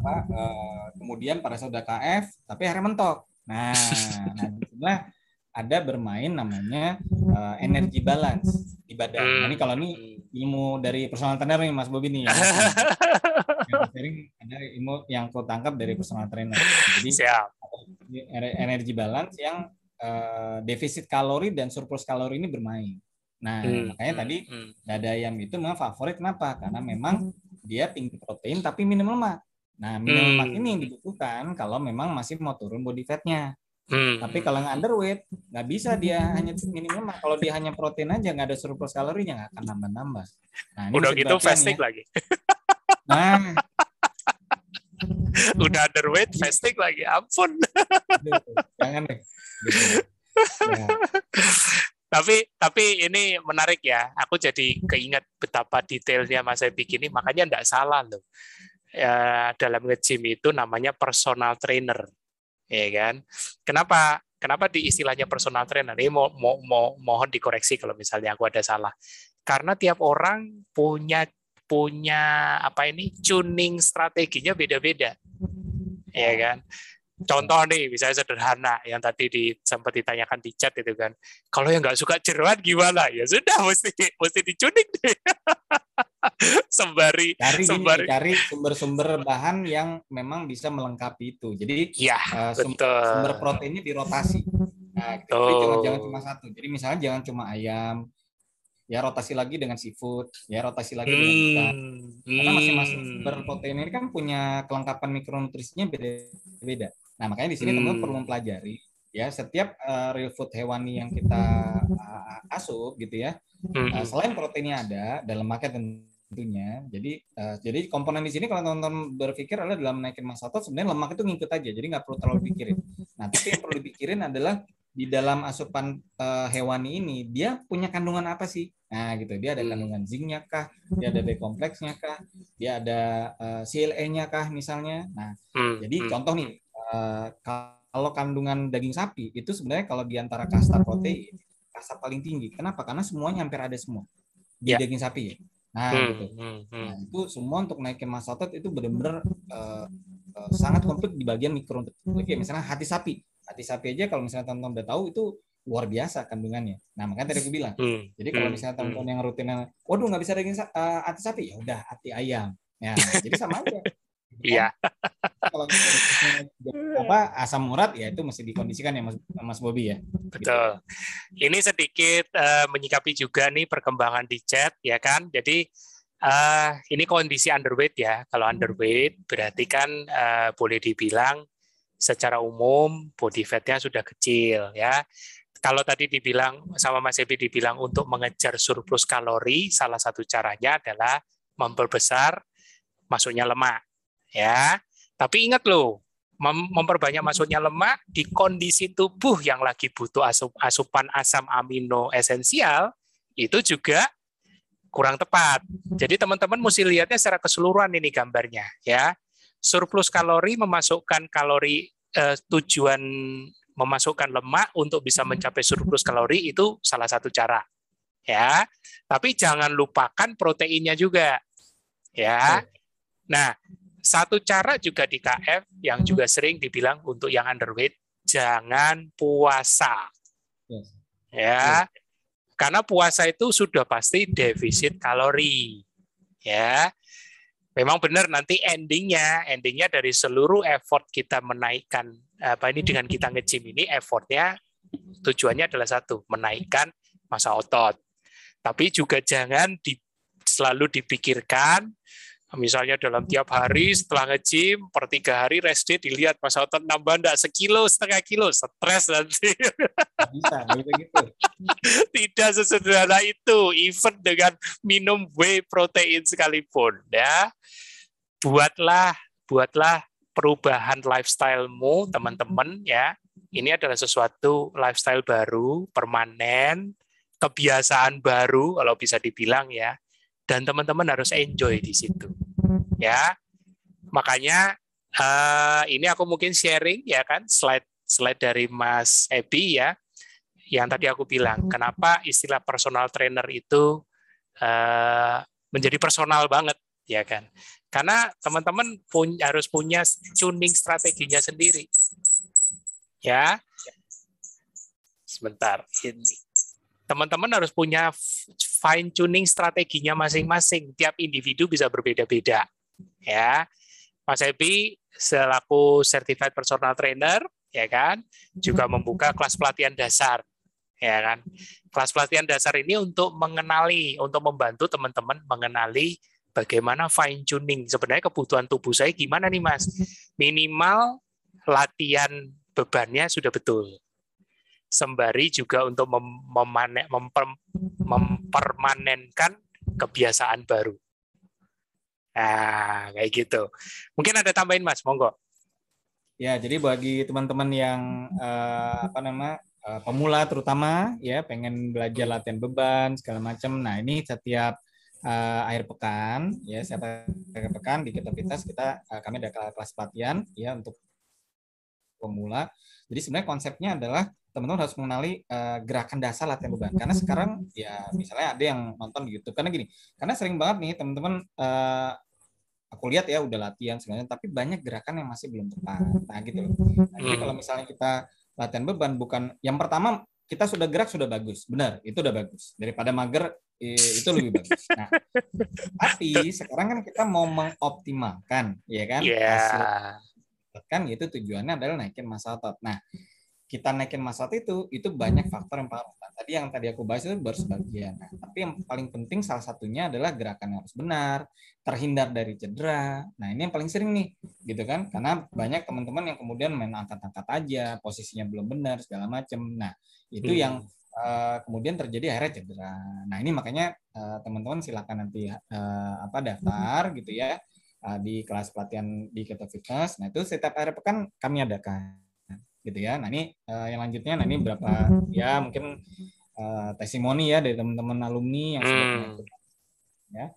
apa uh, kemudian pada saat udah KF tapi akhirnya mentok. Nah, nah ada bermain namanya uh, energi balance di badan. Nah, ini kalau ini ilmu dari personal trainer nih Mas Bobi nih. [LAUGHS] Ya. sharing ada ilmu yang kau tangkap dari personal trainer. Jadi Siap. energi balance yang uh, defisit kalori dan surplus kalori ini bermain. Nah, hmm. makanya hmm. tadi hmm. dada ayam itu memang favorit kenapa? Karena memang dia tinggi protein tapi minim lemak. Nah, minum hmm. lemak ini dibutuhkan kalau memang masih mau turun body fatnya. Hmm. Tapi kalau yang underweight, nggak bisa dia hanya minim lemak. Kalau dia hanya protein aja, nggak ada surplus kalorinya, nggak akan nambah-nambah. Nah, Udah gitu fasting ya. lagi. Nah, [LAUGHS] Udah underweight, fasting lagi. Ampun. Jangan deh. Gitu. Ya. tapi tapi ini menarik ya. Aku jadi keinget betapa detailnya Mas Ebik ini. Makanya enggak salah loh ya, dalam nge-gym itu namanya personal trainer. Ya kan? Kenapa kenapa di istilahnya personal trainer? Ini mau, mau, mau mohon dikoreksi kalau misalnya aku ada salah. Karena tiap orang punya punya apa ini tuning strateginya beda-beda. Ya kan? Contoh nih, misalnya sederhana yang tadi di, sempat ditanyakan di chat itu kan. Kalau yang nggak suka jeruan gimana? Ya sudah, mesti mesti dicuning deh. [LAUGHS] sembari cari sembari cari sumber-sumber bahan yang memang bisa melengkapi itu. Jadi ya, uh, sumber, sumber proteinnya dirotasi. Nah, gitu. Jadi jangan jangan cuma satu. Jadi misalnya jangan cuma ayam, ya rotasi lagi dengan seafood, ya rotasi lagi hmm. dengan ikan. Karena masing-masing hmm. sumber protein ini kan punya kelengkapan mikronutrisinya beda-beda. Nah, makanya di sini hmm. teman-teman perlu mempelajari ya setiap uh, real food hewani yang kita uh, asup gitu ya. Hmm. Uh, selain proteinnya ada dalam lemaknya tentunya. Jadi uh, jadi komponen di sini kalau teman-teman berpikir adalah dalam naikin massa otot sebenarnya lemak itu ngikut aja. Jadi nggak perlu terlalu pikirin. Nah, tapi yang perlu dipikirin adalah di dalam asupan uh, hewani ini dia punya kandungan apa sih? Nah, gitu. Dia ada kandungan zincnya kah? Dia ada B kompleksnya kah? Dia ada uh, CLE-nya kah misalnya? Nah, hmm. jadi contoh nih uh, kalau kandungan daging sapi itu sebenarnya kalau di antara kasta protein kasta paling tinggi. Kenapa? Karena semuanya hampir ada semua di yeah. daging sapi ya. Nah, hmm, gitu. Hmm, hmm. Nah, itu semua untuk naikin massa otot itu benar-benar uh, uh, sangat komplit di bagian mikro. Oke, misalnya hati sapi. Hati sapi aja kalau misalnya teman-teman udah tahu itu luar biasa kandungannya. Nah, makanya tadi aku bilang. Hmm, jadi kalau hmm, misalnya teman-teman hmm. yang rutin waduh nggak bisa daging uh, hati sapi, ya udah hati ayam. Ya, jadi sama aja. Iya. [LAUGHS] Kalau apa asam urat ya itu mesti dikondisikan ya Mas, Mas Bobi ya. Betul. Ini sedikit uh, menyikapi juga nih perkembangan di chat ya kan. Jadi uh, ini kondisi underweight ya. Kalau underweight berarti kan uh, boleh dibilang secara umum body fatnya sudah kecil ya. Kalau tadi dibilang sama Mas Ebi dibilang untuk mengejar surplus kalori, salah satu caranya adalah memperbesar masuknya lemak ya. Tapi ingat loh, memperbanyak masuknya lemak di kondisi tubuh yang lagi butuh asup, asupan asam amino esensial itu juga kurang tepat. Jadi teman-teman mesti lihatnya secara keseluruhan ini gambarnya ya. Surplus kalori memasukkan kalori eh, tujuan memasukkan lemak untuk bisa mencapai surplus kalori itu salah satu cara ya. Tapi jangan lupakan proteinnya juga ya. Nah, satu cara juga di KF yang juga sering dibilang untuk yang underweight, jangan puasa. Ya. Karena puasa itu sudah pasti defisit kalori. Ya. Memang benar nanti endingnya, endingnya dari seluruh effort kita menaikkan apa ini dengan kita nge-gym ini effortnya tujuannya adalah satu, menaikkan masa otot. Tapi juga jangan di, selalu dipikirkan Misalnya dalam tiap hari setelah nge-gym, per tiga hari rest day dilihat masa otot nambah enggak sekilo, setengah kilo, stres nanti. Bisa, gitu. [LAUGHS] Tidak sesederhana itu, even dengan minum whey protein sekalipun. ya buatlah buatlah perubahan lifestylemu teman-teman ya ini adalah sesuatu lifestyle baru permanen kebiasaan baru kalau bisa dibilang ya dan teman-teman harus enjoy di situ ya makanya uh, ini aku mungkin sharing ya kan slide slide dari Mas Ebi ya yang tadi aku bilang kenapa istilah personal trainer itu uh, menjadi personal banget ya kan karena teman-teman punya harus punya tuning strateginya sendiri. Ya. Sebentar, ini. Teman-teman harus punya fine tuning strateginya masing-masing. Tiap individu bisa berbeda-beda. Ya. Mas Epi selaku certified personal trainer ya kan juga membuka kelas pelatihan dasar ya kan kelas pelatihan dasar ini untuk mengenali untuk membantu teman-teman mengenali bagaimana fine tuning sebenarnya kebutuhan tubuh saya gimana nih Mas? Minimal latihan bebannya sudah betul. Sembari juga untuk mem memper mempermanenkan kebiasaan baru. Nah, kayak gitu. Mungkin ada tambahin Mas, monggo. Ya, jadi bagi teman-teman yang uh, apa nama uh, pemula terutama ya pengen belajar latihan beban segala macam. Nah, ini setiap uh, akhir pekan ya setiap akhir pekan di Ketovitas kita uh, kami ada kelas pelatihan ya untuk pemula. Jadi sebenarnya konsepnya adalah teman-teman harus mengenali uh, gerakan dasar latihan beban. Karena sekarang ya misalnya ada yang nonton di YouTube karena gini, karena sering banget nih teman-teman uh, aku lihat ya udah latihan sebenarnya tapi banyak gerakan yang masih belum tepat. Nah gitu loh. Nah, jadi kalau misalnya kita latihan beban bukan yang pertama kita sudah gerak sudah bagus, benar itu udah bagus daripada mager itu lebih bagus. Nah, tapi sekarang kan kita mau mengoptimalkan, ya kan? Yeah. Hasil kan itu tujuannya adalah naikin masa otot. Nah, kita naikin masa otot itu itu banyak faktor yang penting. Nah, tadi yang tadi aku bahas itu baru sebagian. Nah, tapi yang paling penting salah satunya adalah gerakan yang harus benar, terhindar dari cedera. Nah, ini yang paling sering nih, gitu kan? Karena banyak teman-teman yang kemudian main angkat-angkat aja, posisinya belum benar segala macam. Nah, itu hmm. yang Uh, kemudian terjadi akhirnya cedera. Nah ini makanya uh, teman-teman silakan nanti uh, apa daftar gitu ya uh, di kelas pelatihan di Keto Fitness. Nah itu setiap akhir pekan kami adakan gitu ya. Nah ini uh, yang lanjutnya, nah ini berapa ya mungkin uh, testimoni ya dari teman-teman alumni yang sudah hmm. ya.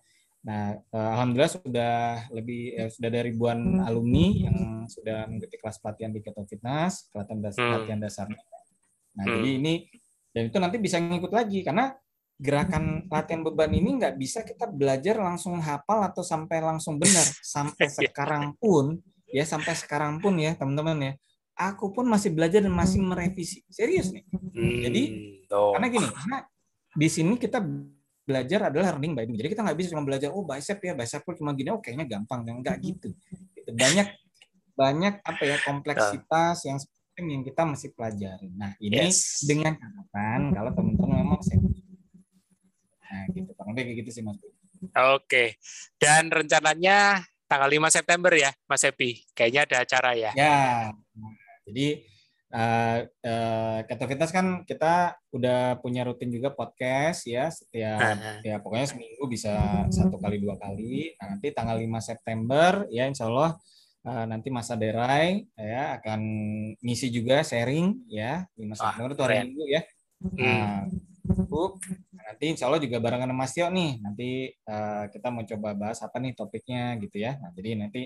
Nah, uh, alhamdulillah sudah lebih eh, sudah ada ribuan alumni yang sudah mengikuti kelas pelatihan di Keto Fitness, pelatihan dasar, hmm. pelatihan dasarnya. Nah, hmm. jadi ini dan itu nanti bisa ngikut lagi karena gerakan latihan beban ini nggak bisa kita belajar langsung hafal atau sampai langsung benar sampai [LAUGHS] iya. sekarang pun ya sampai sekarang pun ya teman-teman ya aku pun masih belajar dan masih merevisi serius nih hmm, jadi oh. karena gini karena di sini kita belajar adalah learning by doing jadi kita nggak bisa cuma belajar oh bicep ya bicep cuma gini oh kayaknya gampang dan nggak gitu banyak banyak apa ya kompleksitas yang yang kita masih pelajari. Nah, ini yes. dengan catatan kalau teman-teman memang Nah, gitu. Kurang lebih kayak gitu sih, Mas. Oke. Dan rencananya tanggal 5 September ya, Mas Epi. Kayaknya ada acara ya. Ya. Jadi uh, uh, Ketovitas kan kita udah punya rutin juga podcast ya setiap uh-huh. ya pokoknya seminggu bisa satu kali dua kali. Nah, nanti tanggal 5 September ya Insya Allah uh, nanti Mas Aderai ya akan ngisi juga sharing ya di Mas September itu hari Minggu ya. Nah, Bu, nanti insya Allah juga barengan Mas Tio nih. Nanti uh, kita mau coba bahas apa nih topiknya gitu ya. Nah, jadi nanti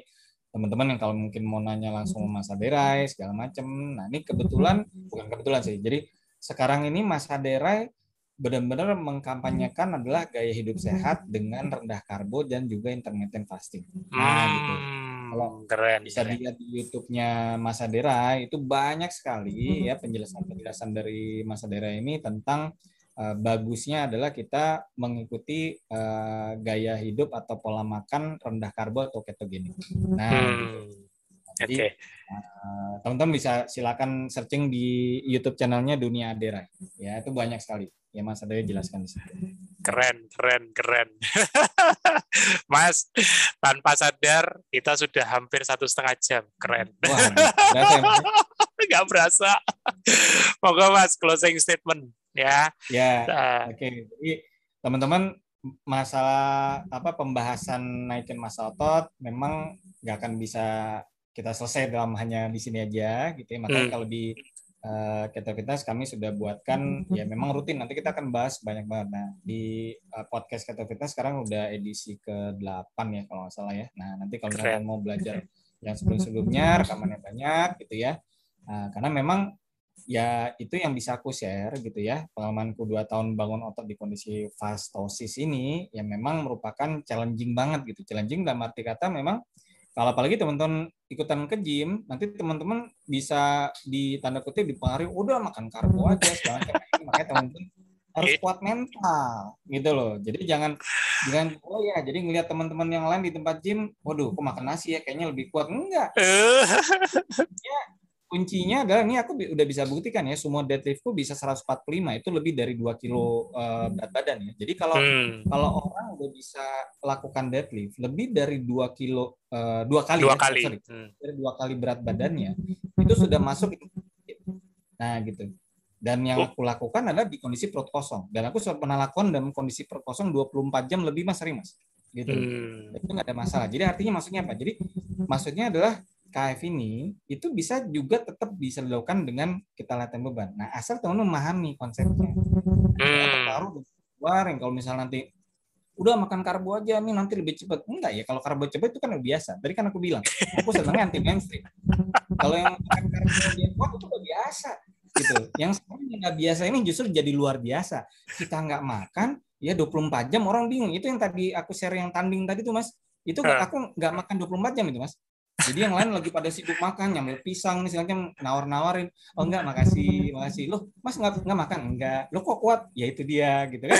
teman-teman yang kalau mungkin mau nanya langsung Mas Aderai segala macam. Nah, ini kebetulan bukan kebetulan sih. Jadi sekarang ini Mas Aderai benar-benar mengkampanyekan adalah gaya hidup sehat dengan rendah karbo dan juga intermittent fasting. Nah, gitu. Hmm, Kalau keren, bisa keren. dilihat di YouTube-nya Mas Adera itu banyak sekali ya penjelasan-penjelasan dari Mas Adera ini tentang uh, bagusnya adalah kita mengikuti uh, gaya hidup atau pola makan rendah karbo atau ketogenik. Nah, hmm. Jadi okay. uh, teman-teman bisa silakan searching di YouTube channelnya Dunia Adera. Ya, itu banyak sekali ya Mas Adewe jelaskan di situ. Keren, keren, keren. [LAUGHS] mas, tanpa sadar kita sudah hampir satu setengah jam. Keren. Wah, berasa, ya, [LAUGHS] Nggak berasa. Moga Mas, closing statement ya. Ya, uh, oke. Okay. Jadi teman-teman masalah apa pembahasan naikin masa otot memang nggak akan bisa kita selesai dalam hanya di sini aja gitu ya. Makanya hmm. kalau di uh, Keto Fitness kami sudah buatkan ya memang rutin nanti kita akan bahas banyak banget. Nah, di uh, podcast Keto Fitness sekarang udah edisi ke-8 ya kalau nggak salah ya. Nah, nanti kalau kalian mau belajar [LAUGHS] yang sebelum-sebelumnya rekamannya banyak gitu ya. Nah, karena memang ya itu yang bisa aku share gitu ya. Pengalamanku dua tahun bangun otot di kondisi fastosis ini yang memang merupakan challenging banget gitu. Challenging dalam arti kata memang kalau apalagi teman-teman ikutan ke gym nanti teman-teman bisa di tanda kutip dipengaruhi udah makan karbo aja sekarang makanya teman-teman harus kuat mental gitu loh. Jadi jangan jangan oh ya jadi ngelihat teman-teman yang lain di tempat gym waduh kok makan nasi ya kayaknya lebih kuat. Enggak. [LAUGHS] Ya kuncinya adalah ini aku udah bisa buktikan ya semua deadliftku bisa 145 itu lebih dari 2 kilo uh, berat badan ya. Jadi kalau hmm. kalau orang udah bisa lakukan deadlift lebih dari 2 kilo uh, dua kali dua ya, kali sorry, hmm. dari dua kali berat badannya itu sudah masuk Nah, gitu. Dan yang aku lakukan adalah di kondisi perut kosong. Dan aku sudah pernah lakukan dalam kondisi perut kosong 24 jam lebih mas sering mas. Gitu. Hmm. Itu nggak ada masalah. Jadi artinya maksudnya apa? Jadi maksudnya adalah KF ini itu bisa juga tetap bisa dilakukan dengan kita latihan beban. Nah, asal teman memahami konsepnya. Hmm. Taruh keluar yang kalau misalnya nanti udah makan karbo aja nih nanti lebih cepat. Enggak ya, kalau karbo cepat itu kan udah biasa. Tadi kan aku bilang, aku senangnya anti mainstream. kalau yang makan karbo itu udah biasa gitu. Yang sekarang nggak biasa ini justru jadi luar biasa. Kita nggak makan, ya 24 jam orang bingung. Itu yang tadi aku share yang tanding tadi tuh Mas. Itu aku nggak makan 24 jam itu Mas jadi yang lain lagi pada sibuk makan, nyambil pisang misalnya nawar-nawarin. Oh enggak, makasih, makasih. Loh, Mas enggak enggak makan? Enggak. Lo kok kuat? Ya itu dia gitu kan. [LAUGHS]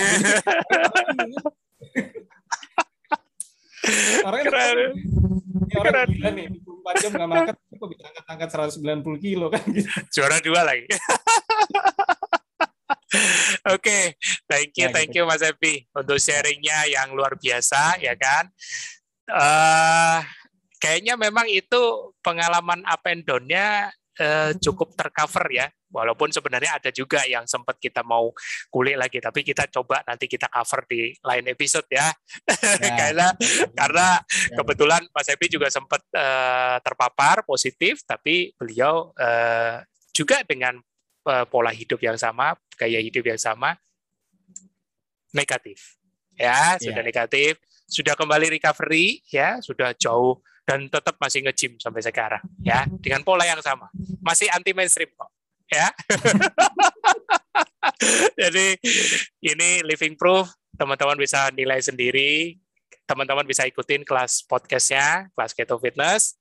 orang keren. Ya, orang keren. gila nih, 24 jam nggak makan, kok bisa angkat-angkat 190 kilo kan gitu. Juara dua lagi. [LAUGHS] Oke, okay. thank you, ya, thank gitu. you Mas Epi untuk sharingnya yang luar biasa ya kan. Uh, kayaknya memang itu pengalaman up and down-nya uh, cukup tercover ya. Walaupun sebenarnya ada juga yang sempat kita mau kulik lagi, tapi kita coba nanti kita cover di lain episode ya. ya. [LAUGHS] karena karena ya. kebetulan Mas Epi juga sempat uh, terpapar positif, tapi beliau uh, juga dengan uh, pola hidup yang sama, gaya hidup yang sama, negatif. Ya, sudah ya. negatif, sudah kembali recovery, ya, sudah jauh dan tetap masih nge-gym sampai sekarang ya. Dengan pola yang sama. Masih anti mainstream kok ya. [LAUGHS] Jadi ini living proof. Teman-teman bisa nilai sendiri. Teman-teman bisa ikutin kelas podcastnya kelas keto fitness.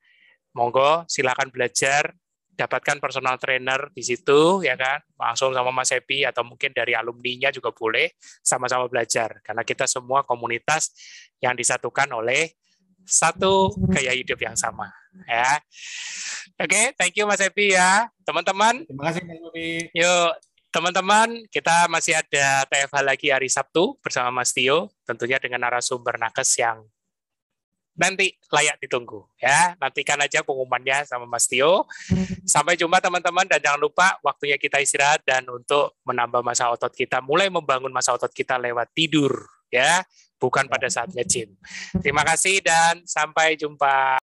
Monggo silakan belajar. Dapatkan personal trainer di situ ya kan. Langsung sama Mas Epi atau mungkin dari alumninya juga boleh sama-sama belajar. Karena kita semua komunitas yang disatukan oleh satu gaya hidup yang sama ya. Oke, okay, thank you Mas Epi ya. Teman-teman. Terima kasih Mas Epi. Yuk, teman-teman, kita masih ada TFH lagi hari Sabtu bersama Mas Tio, tentunya dengan narasumber nakes yang nanti layak ditunggu ya. Nantikan aja pengumumannya sama Mas Tio. Sampai jumpa teman-teman dan jangan lupa waktunya kita istirahat dan untuk menambah masa otot kita, mulai membangun masa otot kita lewat tidur ya bukan pada saatnya gym. Terima kasih dan sampai jumpa.